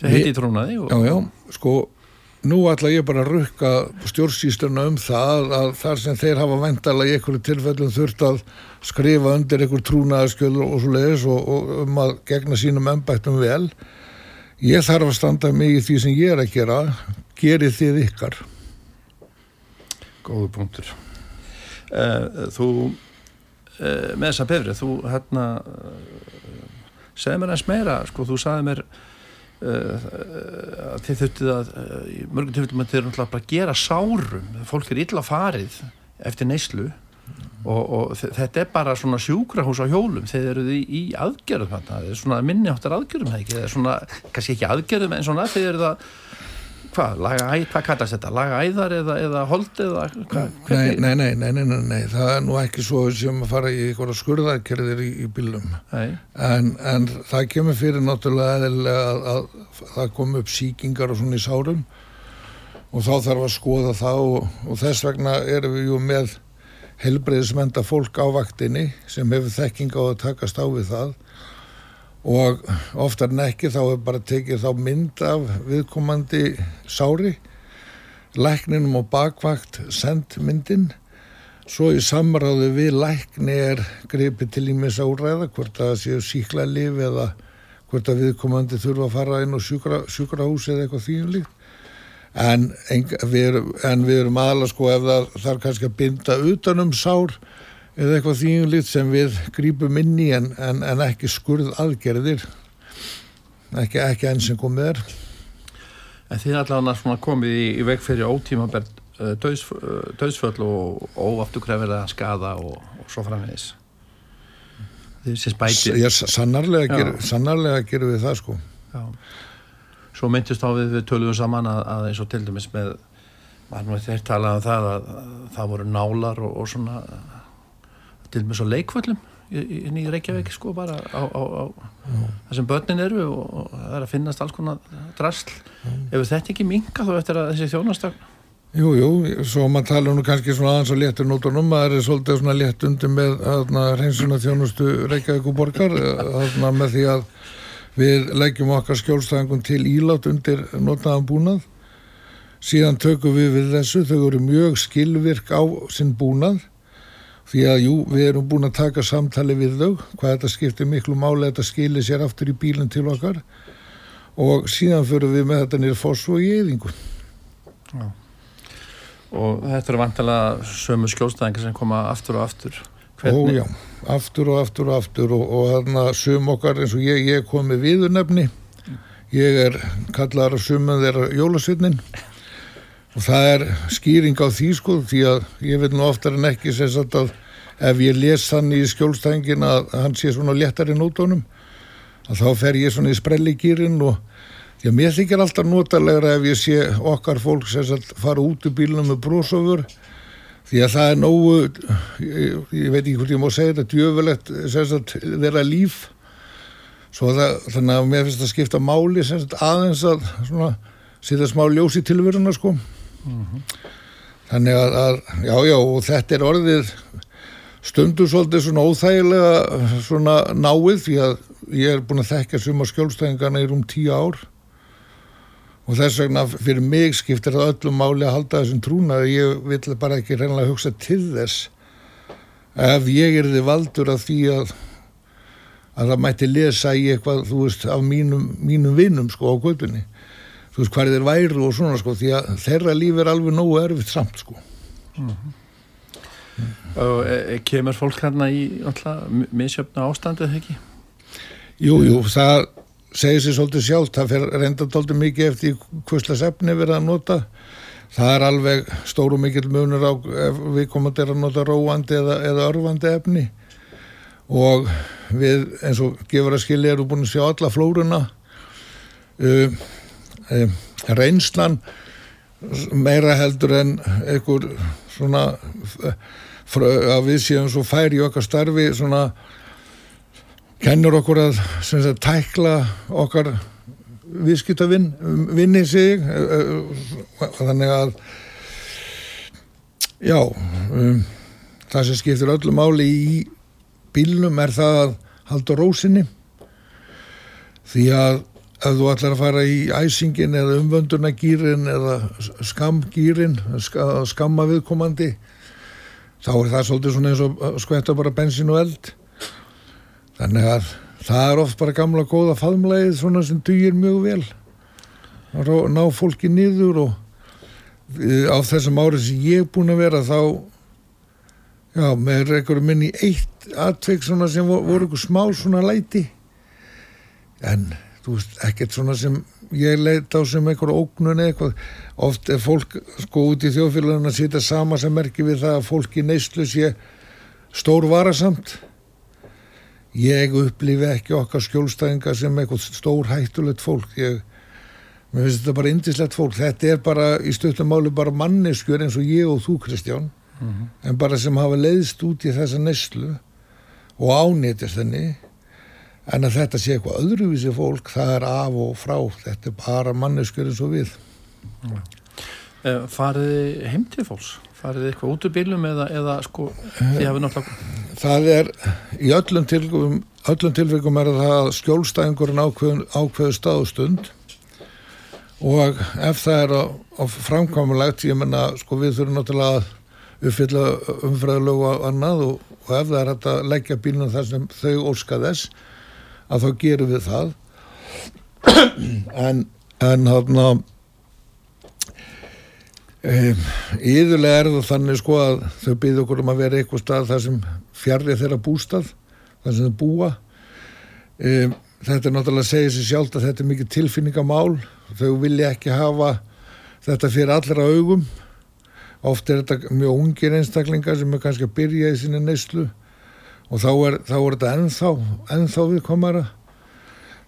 þeir heiti í trúnaði og... Já, já, sko nú ætla ég bara að rukka stjórnsýsluna um það að þar sem þeir hafa vendala í einhverju tilfellum þurft að skrifa undir einhver trúnaðarskjöld og svo leiðis og, og um að gegna sínum ennbættum vel. Ég þarf að standa mig í því sem ég er að gera. Gerið þið ykkar. Góðu punktur. Uh, Þú uh, með þessa befrið þú hérna uh, segði mér eins meira sko, þú sagði mér þið þurftið að í mörgum tilfellum að þið eru náttúrulega að gera sárum. Fólk er illa farið eftir neyslu og, og þetta er bara svona sjúkrahús á hjólum. Þeir eru í, í aðgerðum þetta er svona minni áttar aðgerðum það ekki, svona, kannski ekki aðgerðum en svona þeir eru það hvað, laga æð, hvað kallast þetta? Laga æðar eða, eða hold eða hvað? Nei, nei, nei, nei, nei, nei, nei, það er nú ekki svo sem að fara í einhverja skurðarkerðir í, í bílum en, en það kemur fyrir náttúrulega eðilega að, að það kom upp síkingar og svona í sárum og þá þarf að skoða það og, og þess vegna erum við jú með helbreyðismenda fólk á vaktinni sem hefur þekking á að takast á við það og oftar en ekki þá er bara tekið þá mynd af viðkomandi sári lækninum og bakvakt send myndin. Svo í samráðu við lækni er greipið til ímis áræða hvort að það séu síkla liv eða hvort að viðkomandi þurfa að fara inn á sjúkra, sjúkrahús eða eitthvað þýjumlíkt en, en við erum, aðalega sko ef það þarf kannski að binda utanum sár eða eitthvað þýjumlitt sem við grípum inn í en, en, en ekki skurð aðgerðir. Ekki, ekki enn sem komið er. En þið allavega komið í, í veg fyrir ótímabert uh, döðs, uh, döðsföll og óafturkræfilega skada og, og svo framvegis. Þið sé spæti Já, sannarlega, ger, sannarlega gerum við það sko. Já. Svo myndist á við við töluðum saman að, að eins og til dæmis með maður nú þeir talaði um það að, að það voru nálar og, og svona til og með svo leikvöllum inn í Reykjavík sko bara á, á, á það sem börnin eru og, það er að finnast alls konar drasl. Ef þetta ekki minga þá eftir að þessi þjónastögn Jú, jú, svo maður tala nú kannski svona aðeins á léttur nótunum, það er svolítið svona létt undir með hreinsuna þjónustu Reykjavík og borgar þarna, með því að við leggjum okkar skjólstæðingum til ílátt undir notaðan búnað. Síðan tökum við við þessu, þau eru mjög skilvirk á sinn búnað því að jú, við erum búin að taka samtali við þau, hvað þetta skiptir miklu máli þetta skilir sér aftur í bílinn til okkar. Og síðan fyrir við með þetta nýra fórs og í eðingu Já. Og þetta eru vantilega sömu skjóstæðingar sem koma aftur og aftur. Hvernig? Ó já, aftur og aftur og aftur og, og þarna söm okkar eins og ég, ég kom með viðurnefni. Ég er kallar að sömum þeirra jólasveitnin og það er skýring á því sko því að ég vil nú oftar en ekki segja að ef ég les þann í skjólstængin að hann sé svona léttar í nótónum að þá fer ég svona í sprelligýrin og að mér þykir alltaf notalega ef ég sé okkar fólk sem fara út úr bílunum með brósofur því að það er nógu ég, ég veit ekki hvort ég má segja þetta djöfulegt þeirra líf. Svo það, þannig að mér finnst að skipta máli aðeins að svona, setja smá ljós í tilveruna sko mm -hmm. þannig að, að já já og þetta er orðið stundu svolítið svona óþægilega svona náið því að ég er búin að þekka suma skjólstæðingarna í rúm tíu ár og þess vegna fyrir mig skiptir það öllum máli að halda þessum trúna ég vil bara ekki reynilega hugsa til þess ef ég er þið valdur af því að að það mætti lesa í eitthvað þú veist af mínum, mínum vinnum sko á kvöpunni þú veist hvað þeir væru og svona sko því að þeirra líf er alveg nógu erfitt samt sko mm -hmm. mm. og e, e kemur fólk hérna í misjöfna ástandið ekki? Jú, jú, það segir sér svolítið sjálf, það fer reyndatóldi mikið eftir hvuslas efni verið að nota það er alveg stóru mikill munur á við komum til að nota róandi eða, eða örfandi efni og við eins og gefur að skilja eru búin að sjá alla flórunna uh, reynslan meira heldur en einhver svona að við séum svo færi í okkar starfi svona kennur okkur að sagt, tækla okkar viðskiptavinn vinni sig þannig að já um, það sem skiptir öllu máli í bílnum er það að halda rósinni því að ef þú ætlar að fara í æsingin eða umvöndunagýrin eða skamgýrin skamma viðkomandi þá er það svolítið svona eins og skvetta bara bensin og eld. Þannig að það er oft bara gamla góða faðmlegið svona sem dugir mjög vel. Að ná fólki nýður og e, á þessum árið sem ég er búin að vera þá já, með einhverju minni eitt atveg svona sem voru, voru einhver smá svona læti. En þú veist, ekkert svona sem ég leit á sem einhverju ógnun eitthvað. Oft er fólk sko út í þjóðfélagin að sýta sama sem merkir við það að fólk í neyslu sé stór varasamt ég upplifi ekki okkar skjólstæðinga sem eitthvað stór hættulegt fólk. Ég, mér finnst þetta bara indislegt fólk. Þetta er bara í stöttum máli bara manneskjör eins og ég og þú Kristján mm -hmm. en bara sem hafa leiðst út í þessa neslu og ánýttist henni en að þetta sé eitthvað öðruvísi fólk það er af og frá þetta er bara manneskjör eins og við mm. Farið heim til fólks? farið eitthvað út úr bílum eða, eða sko því hafið náttúrulega Það er í öllum tilvægum öllum tilvægum er það að skjólstæðingurinn ákveð, ákveðu staðustund og ef það er á, á framkvæmulegt ég menna sko við þurfum náttúrulega að uppfylla umfræðilög og annað og, og ef það er að leggja bílunum þar sem þau óska þess að þá gerum við það <clears throat> en en Um, Íðurlega er það þannig sko að þau byggðu okkur um að vera eitthvað stað þar sem fjarrið þeirra bústað, þar sem þau búa. Um, þetta er náttúrulega að segja sér sjálf að þetta er mikið tilfinningamál. Þau vilja ekki hafa þetta fyrir allra augum. Oft er þetta mjög ungir einstaklingar sem er kannski að byrja í sinni neyslu og þá er, þá er þetta ennþá, ennþá viðkomara.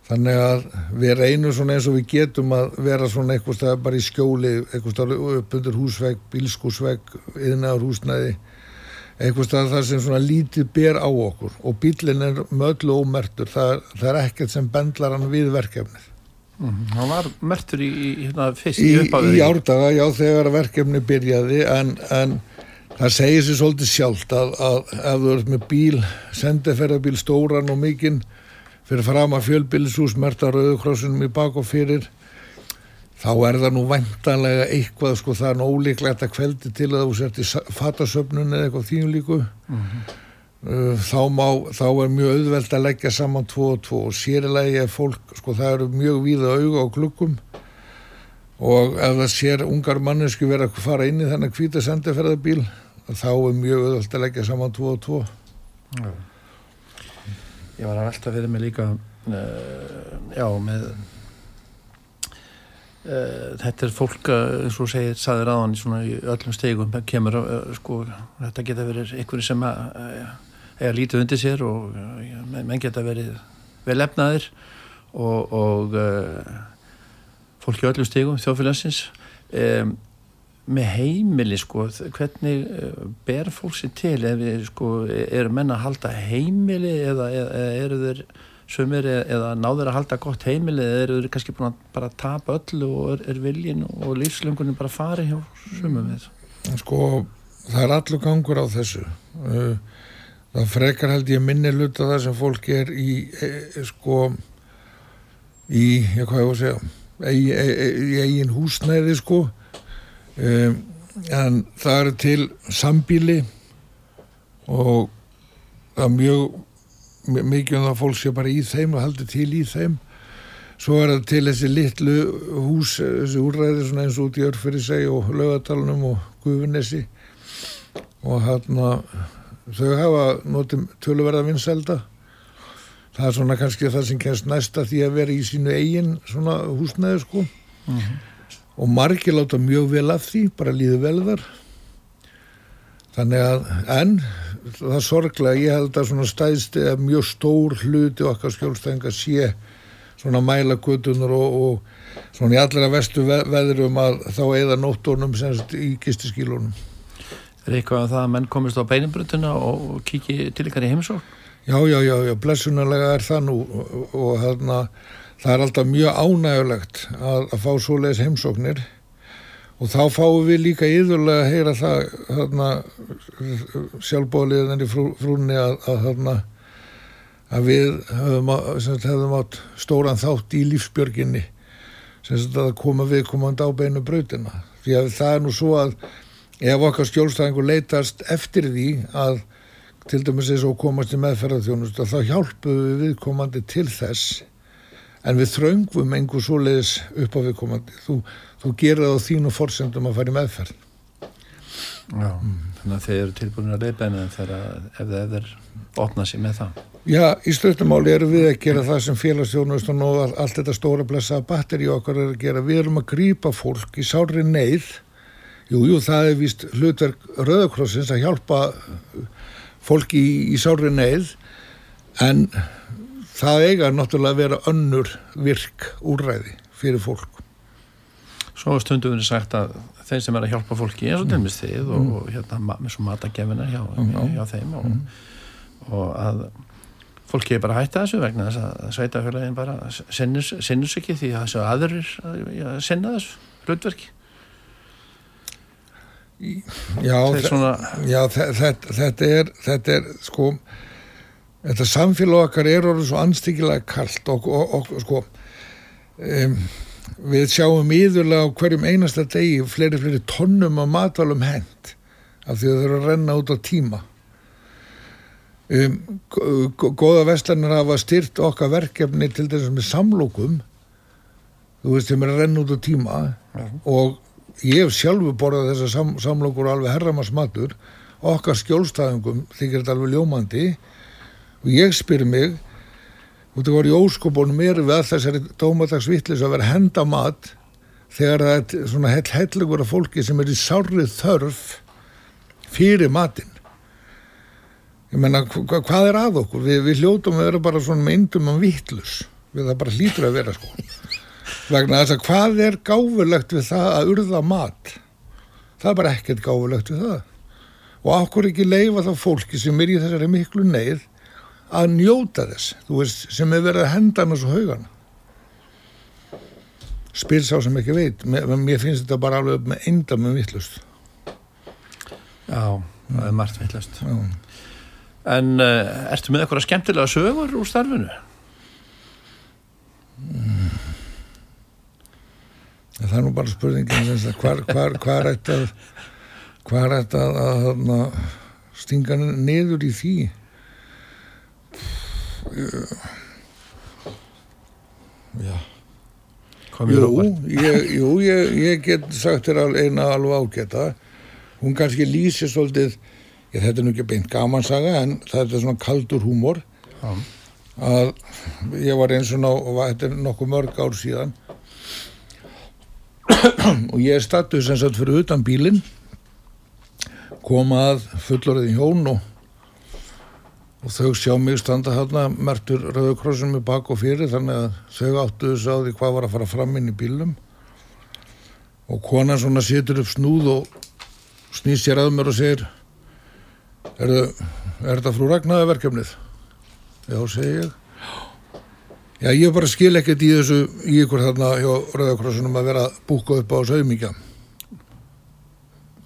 Þannig að við reynum svona eins og við getum að vera svona eitthvað stað bara í skjóli, eitthvað stað upp undir húsvegg, bílskúsvegg, yðnaður húsnæði, eitthvað stað þar sem svona lítið ber á okkur og bílinn er möllu ómertur, það, það er ekkert sem bendlar hann við verkefnið. Mm. Hann var mertur í, í, hérna, fyrst í uppáðið? Í, í árdaga, já, þegar verkefni byrjaði en, en það segir sér svolítið sjálft að, að ef þú ert með bíl, sendeferðarbíl stóran og mikinn fyrir fram að fjölbillishús merta rauðukrossunum í bak og fyrir þá er það nú vantanlega eitthvað sko það er nú ólíklegt að kveldi til að þú sért í fatasöfnun eða eitthvað þínu líku. Mm -hmm. þá, má, þá er mjög auðvelt að leggja saman tvo og tvo. Og sérilega er fólk sko það eru mjög víða auga á klukkum. Og ef það sér ungar mannesku verið að fara inn í þennan hvita sendeferðarbíl þá er mjög auðvelt að leggja saman tvo og tvo. Já. Ég var að velta fyrir mig líka uh, já með uh, þetta er fólk eins og segir, saður aðan í öllum stegum kemur sko, þetta geta verið einhverju sem er lítið undir sér og menn geta verið vel efnaðir og, og fólk í öllum stegum þjóðfélagsins. Um, með heimili sko, hvernig uh, ber fólk sér til? Ef við sko, eru menna að halda heimili eða, eða eru þeir sömur eða, eða náður að halda gott heimili eða eru þeir kannski búin að bara tapa öllu og er, er viljin og lífslöngunum bara farið hjá sömum við? Sko, það er allur gangur á þessu. Það frekar held ég minni luta það sem fólk er í e, e, sko í, ég hvað ég voru að segja í e, eigin húsnæði sko um, en það eru til sambíli og það er mjög mikið um það að fólk sé bara í þeim og heldur til í þeim. Svo er það til þessi litlu hús þessi úrræði svona eins og út í örfyrir seg og lögatalunum og gufinessi og hérna þau hafa notið töluverða vinselda það er svona kannski það sem kennst næsta því að vera í sínu eigin svona húsnæði sko og margir láta mjög vel af því bara líðu vel þar. Þannig að en það sorglega, ég held að svona stæðst eða mjög stór hluti okkar skjólstæðinga sé svona mælagutunar og, og svona í allra vestu ve veðrum að þá eða nóttónum semst í kistiskílunum Er eitthvað að það að menn komist á beinumbrutuna og kiki til ykkar í heimsók? Já, já, já, já, blessunarlega er það nú. Og, og þarna það er alltaf mjög ánægulegt að, að fá svoleiðis heimsóknir og þá fáum við líka yðurlega að heyra það þarna sjálfbóðliðan í frú, frúnni að, að þarna að við að, sagt, höfum átt stóran þátt í lífsbjörginni sem að koma við komandi á beinu brautina. Því að það er nú svo að ef okkar skjólstæðingur leitast eftir því að til dæmis eins og komast í meðferðarþjónust þá hjálpum við viðkomandi til þess en við þraungum einhver svoleiðis upp á viðkomandi. Þú, þú gerir það á þínu fórsendum að fara í meðferð. Já, mm. þannig að þeir eru tilbúin að leipa en þegar ef þeir er opna sér með það. Já, í stöðtumáli eru við að gera það sem félagsþjónust og allt þetta stóra blessa batteri okkar er að gera. Við erum að grýpa fólk í sári neyð. Jú, jú, það er vist hlutverk Rauðakrossins að hjálpa fólki í, í sári neyð. En það eiga náttúrulega að vera önnur virk úrræði fyrir fólk. Svo stundum við sagt að þeir sem er að hjálpa fólki eins og til mis þið og, og hérna með svo matagefina hjá, mm. hjá þeim og, mm. og að fólki er bara að hætta þessu vegna þess að sveitafélagin bara sinnur sig ekki því að þessu aðurir að sinna þessu hlutverki. Já, svona... já þetta, þetta er þetta er sko þetta samfélag okkar er orðið svo anstíkilega kallt og, og, og sko um, við sjáum íðurlega á hverjum einasta degi fleiri fleiri tónnum á matvælum hend af því að þau eru að renna út á tíma. Um, góða vestlarnir hafa styrt okkar verkefni til þess með samlókum þú veist þeim er að renna út á tíma ja. og ég hef sjálfu borðað þessa sam, samlokur alveg herramars matur okkar skjólstæðingum þykir þetta alveg ljómandi og ég spyr mig út af hvað í óskobónum er við all þessari dómadagsvittlis að vera henda mat þegar það er svona hell hellugur af fólki sem er í sárið þörf fyrir matin ég menna hva, hvað er að okkur? Við, við hljótum að vera bara svona meindum af vittlus við það bara hlýtur að vera sko. <laughs> Vegna þess að hvað er gáfulegt við það að urða mat? Það er bara ekkert gáfulegt við það. Og okkur ekki leifa þá fólki sem er í þessari miklu neyð að njóta þess veist, sem er verið að henda hann þessu haugana spyr sá sem ekki veit. Mér, mér finnst þetta bara alveg með einda með vittlust Já, það er margt vittlust En uh, ertu með eitthvað skemmtilega sögur úr starfinu? Mm. Það er nú bara spurningin hvar, hvar, hvar ætti að hvar ætti að, að, að stinga niður í því já. Jú, ég, jú ég, ég get sagt þér eina alveg ágæta. Hún kannski lýsir svolítið ég, þetta er nú ekki beint gamansaga en þetta er svona kaldur húmor. Já. að ég var eins og ná, þetta er nokkuð mörg ár síðan. <clears throat> Og ég statuð sem sagt fyrir utan bílinn koma að fullorðin hjón og, og þau sjá mig standa hérna mertur Rauðurkrossin með bak og fyrir þannig að þau áttu þess að því hvað var að fara fram inn í bílum og konan svona setur upp snúð og snýst sér að mér og segir er, er þetta frú Ragnæðaverkefnið? Já, segi ég Já, ég bara skil ekkert í þessu í ykkur þarna hjá Rauðakrossunum að vera búkað upp á saumíkja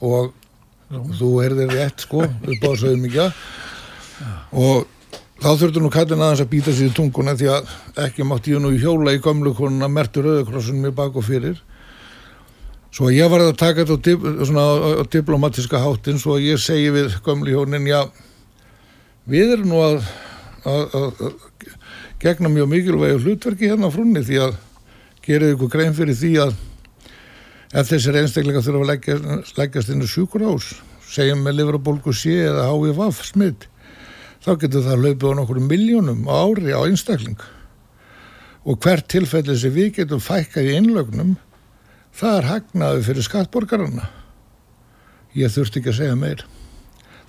og Já. þú herðir rétt sko upp á saumíkja og þá þurftu nú kallin aðeins að býta sér í tunguna því að ekki mátt ég nú í hjóla í gamlukonuna mertur Rauðakrossunum í bak og fyrir. Svo ég var að taka þetta á, dip, svona, á diplomatiska háttin svo ég segi við gamluhjónin já við erum nú að að, að gegna mjög mikilvæg hlutverki hérna frunni því að gera ykkur grein fyrir því að ef þessir einstaklega þurfa að leggjast, leggjast inn í sjúkur ás segjum með livrabólku sé eða HVF smitt þá getur það hlaupið á nokkur miljónum ári á einstakling. Og hvert tilfelli sem við getum fækkað í innlögnum það er hagnaði fyrir skattborgarana. Ég þurfti ekki að segja meir.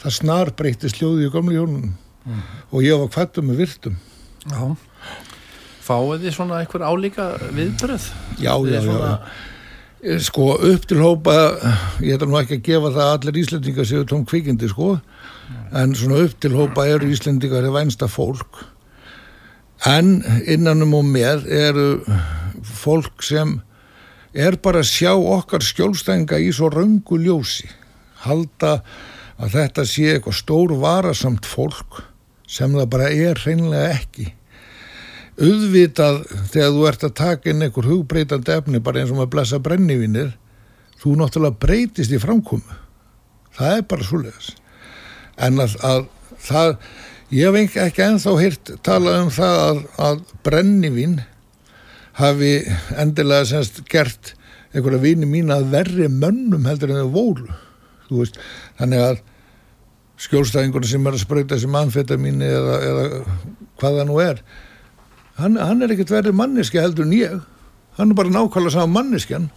Það snar breyti sljóði í gamlu hjónunum. Mm. og ég var kvættum með virtum. Já. Fáið þið svona einhver álíka viðbröð? Já, já, svona... já. Sko upp til hópa ég ætla nú ekki að gefa það að allir Íslandingar séu tóm kvikindi sko en svona upp til hópa eru Íslandingar er vænsta fólk. En innanum og með eru fólk sem er bara að sjá okkar skjólstænga í svo röngu ljósi. Halda að þetta sé eitthvað stór varasamt fólk sem það bara er hreinlega ekki. Auðvitað þegar þú ert að taka inn einhver hugbreytandi efni bara eins og maður blessa brennivinir þú náttúrulega breytist í framkomu. Það er bara svo leiðis en að, að það Ég hef ekki enþá hýrt talað um það að, að brennivín hafi endilega semst gert einhverja vini mín að verri mönnum heldur en þau vólu. Þannig að skjólstæðingur sem er að spröyta sem anfetaminni eða, eða hvað það nú er, hann, hann er ekkert verið manneski heldur en ég. Hann er bara nákvæmlega saman manneskjan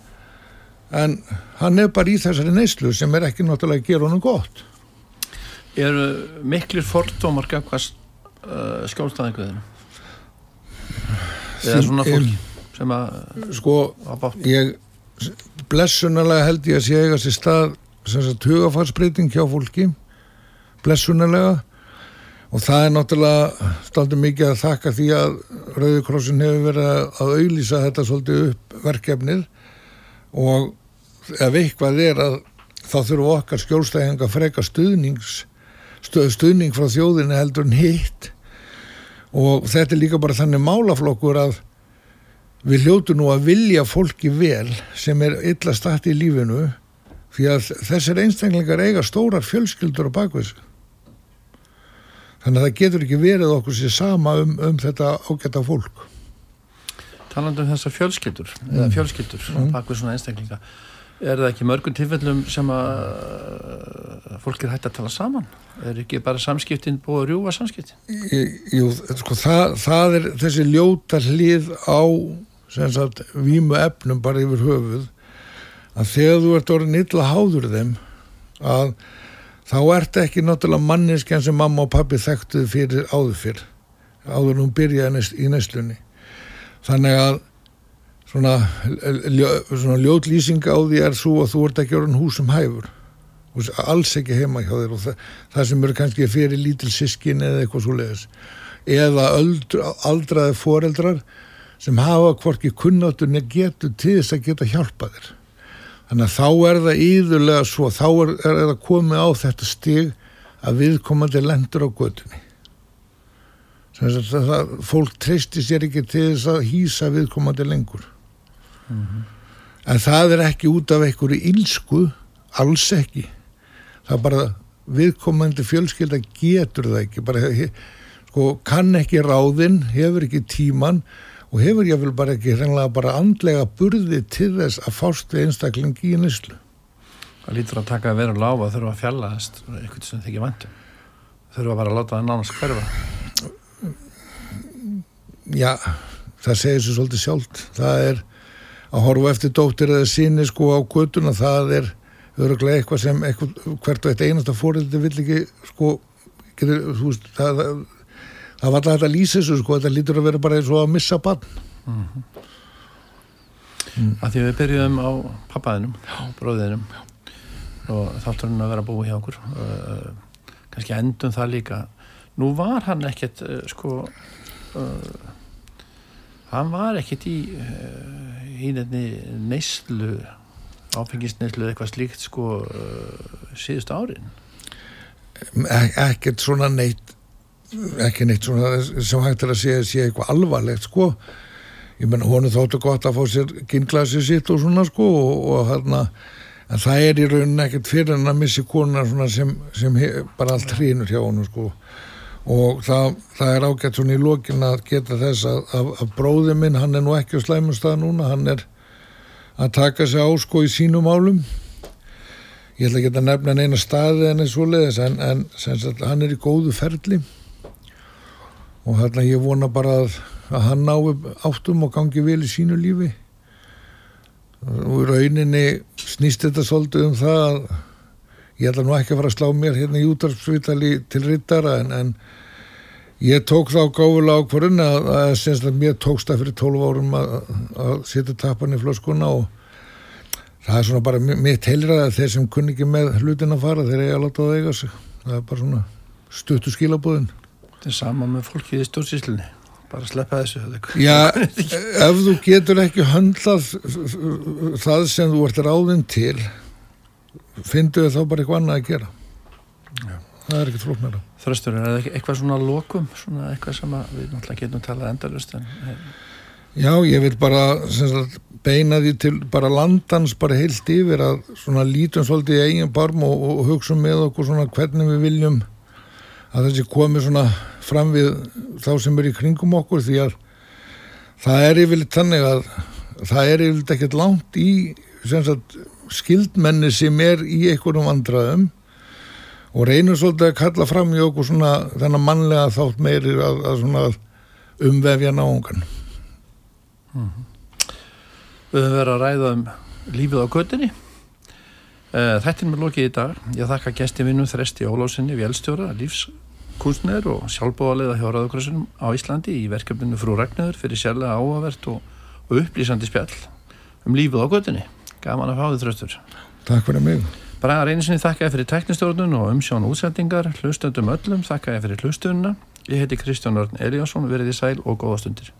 en hann er bara í þessari neyslu sem er ekki náttúrulega að gera honum gott eru miklir fordómar gafkast uh, skjólstæðinguðinu eða svona fólk sem að sko ég blessunalega held ég að sé eiga sér stað sem sagt hugafarsbreyting hjá fólki blessunalega og það er náttúrulega staldið mikið að þakka því að Rauðikrossin hefur verið að auðlýsa þetta svolítið upp verkefnið. Og ef eitthvað er að þá þurfum okkar skjólstæðinga freka stuðnings stuðning frá þjóðinu heldur en hitt og þetta er líka bara þannig málaflokkur að við hljótu nú að vilja fólki vel sem er illa stætt í lífinu því að þessir einstaklingar eiga stórar fjölskyldur á bakveðs þannig að það getur ekki verið okkur sér sama um, um þetta ágæta fólk Talandu um þessar fjölskyldur mm. eða fjölskyldur mm. bakveð svona einstaklinga Er það ekki mörgum tilfellum sem að fólk er hægt að tala saman? Er ekki bara samskiptin búið að rjúa samskiptin? Jú, sko, það, það er þessi ljóta hlið á sagt, vímu efnum bara yfir höfuð að þegar þú ert orðin illa háður þeim að þá ert ekki náttúrulega manneskjan sem mamma og pappi þekktuð fyrir áður fyrr áður nú byrjaði í næstlunni þannig að svona, svona ljótlýsing á því er svo að þú ert ekki orðin húsum hæfur. Alls ekki heima hjá þér og það, það sem eru kannski fyrir lítil sískin eða eitthvað svo leiðis eða öldra, aldraði foreldrar sem hafa hvorki kunnáttunni getur til þess að geta hjálpa þér. Þannig að þá er það íðurlega svo þá er, er það komið á þetta stig að viðkomandi lendur á gödunni það, það, fólk treysti sér ekki til þess að hýsa viðkomandi lengur mm -hmm. en það er ekki út af einhverju ílsku alls ekki. Það bara viðkomandi fjölskylda getur það ekki. Bara, sko, kann ekki ráðinn hefur ekki tíman og hefur ég vel bara ekki bara andlega burði til þess að fást við einstaklingi í nýslu Það lítur að taka að vera láfa þurfa að fjallaðast eitthvað sem þið ekki vantum þurfa bara að láta það nánast hverfa. Já það segir svo svolítið sjálft. Það er að horfa eftir dóttir eða síni sko á göttuna það er öruglega eitthvað sem eitthvað, hvert og eitt einasta fórildi vill ekki sko getur, veist, það, það, það var alltaf að lýsa þessu sko þetta lítur að vera bara eins og að missa bann mm -hmm. mm. að því við byrjuðum á pappaðinum bróðinum og þátturinn að vera búið hjá okkur uh, kannski endum það líka nú var hann ekkert uh, sko uh, hann var ekkert í í neyslu áfengisneyslu eitthvað slíkt sko uh, síðust árin. Ekkert svona neitt ekki neitt svona sem hægt er að segja, segja eitthvað alvarlegt sko. Ég menna honu þóttu gott að fá sér kynnklasi sitt og svona sko og, og hérna en það er í rauninni ekkert fyrir en að missi konar sem, sem hef, bara allt hrínur hjá honu sko og það, það er ágætt svona í lókin að geta þess að, að, að bróði minn hann er nú ekki á slæmumstað núna hann er að taka sig á sko í sínum álum ég ætla ekki að nefna neina staði en eins og leiðis en, en sagt, hann er í góðu ferli. Og hérna ég vona bara að, að hann nái áttum og gangi vel í sínu lífi. Og í rauninni snýst þetta svolítið um það að ég ætla nú ekki að fara að slá mér hérna í útarpsvitali til rittara en, en ég tók þá gáfulega ákvarðin að, að, að mér tókst það fyrir 12 árum að, að setja tapan í flöskuna og það er svona bara mitt heilrað að þeir sem kunni ekki með hlutin að fara þeir eiga að láta það eiga sig. Það er bara svona stuttu skilabúðin Þetta er sama með fólkið í stjórnsýslinni bara sleppa þessu <laughs> Já, ef þú getur ekki höndlað það sem þú ert ráðinn til finnstu þau þá bara eitthvað annað að gera Já. það er ekkert flóknara Þröstur, er það eitthvað svona lokum svona eitthvað sem við náttúrulega getum talað endalust en Já, ég vil bara sagt, beina því til bara landans bara heilt yfir að svona lítum svolítið í eigin barm og, og hugsa með okkur svona hvernig við viljum að þessi komi svona fram við þá sem er í kringum okkur því að það er yfirleitt þannig að það er yfirleitt ekkert langt í sagt, skildmenni sem er í einhverjum vandraðum og reynur svolítið að kalla fram í okkur svona þennan mannlega þátt meiri að, að umvefja náungan Mm -hmm. Við höfum verið að ræða um lífið á göttinni. Eh, þetta er með lokið í dag. Ég þakka gestivinnum Þresti Ólásinni, vélstjóra, lífskunstner og sjálfbóðalega hjá Ráðugrössunum á Íslandi í verkefninu frú Ragnöður fyrir sérlega áhugavert og, og upplýsandi spjall um lífið á göttinni. Gaman að fá þið þröstur. Takk fyrir mig. Bara reynisinni þakka ég fyrir teknistjórnun og umsjón útsendingar, hlustöndum öllum, þakka ég fyrir hlustununa. Ég heiti Kristján Örn Eliasson, verið í sæl og góða stundir.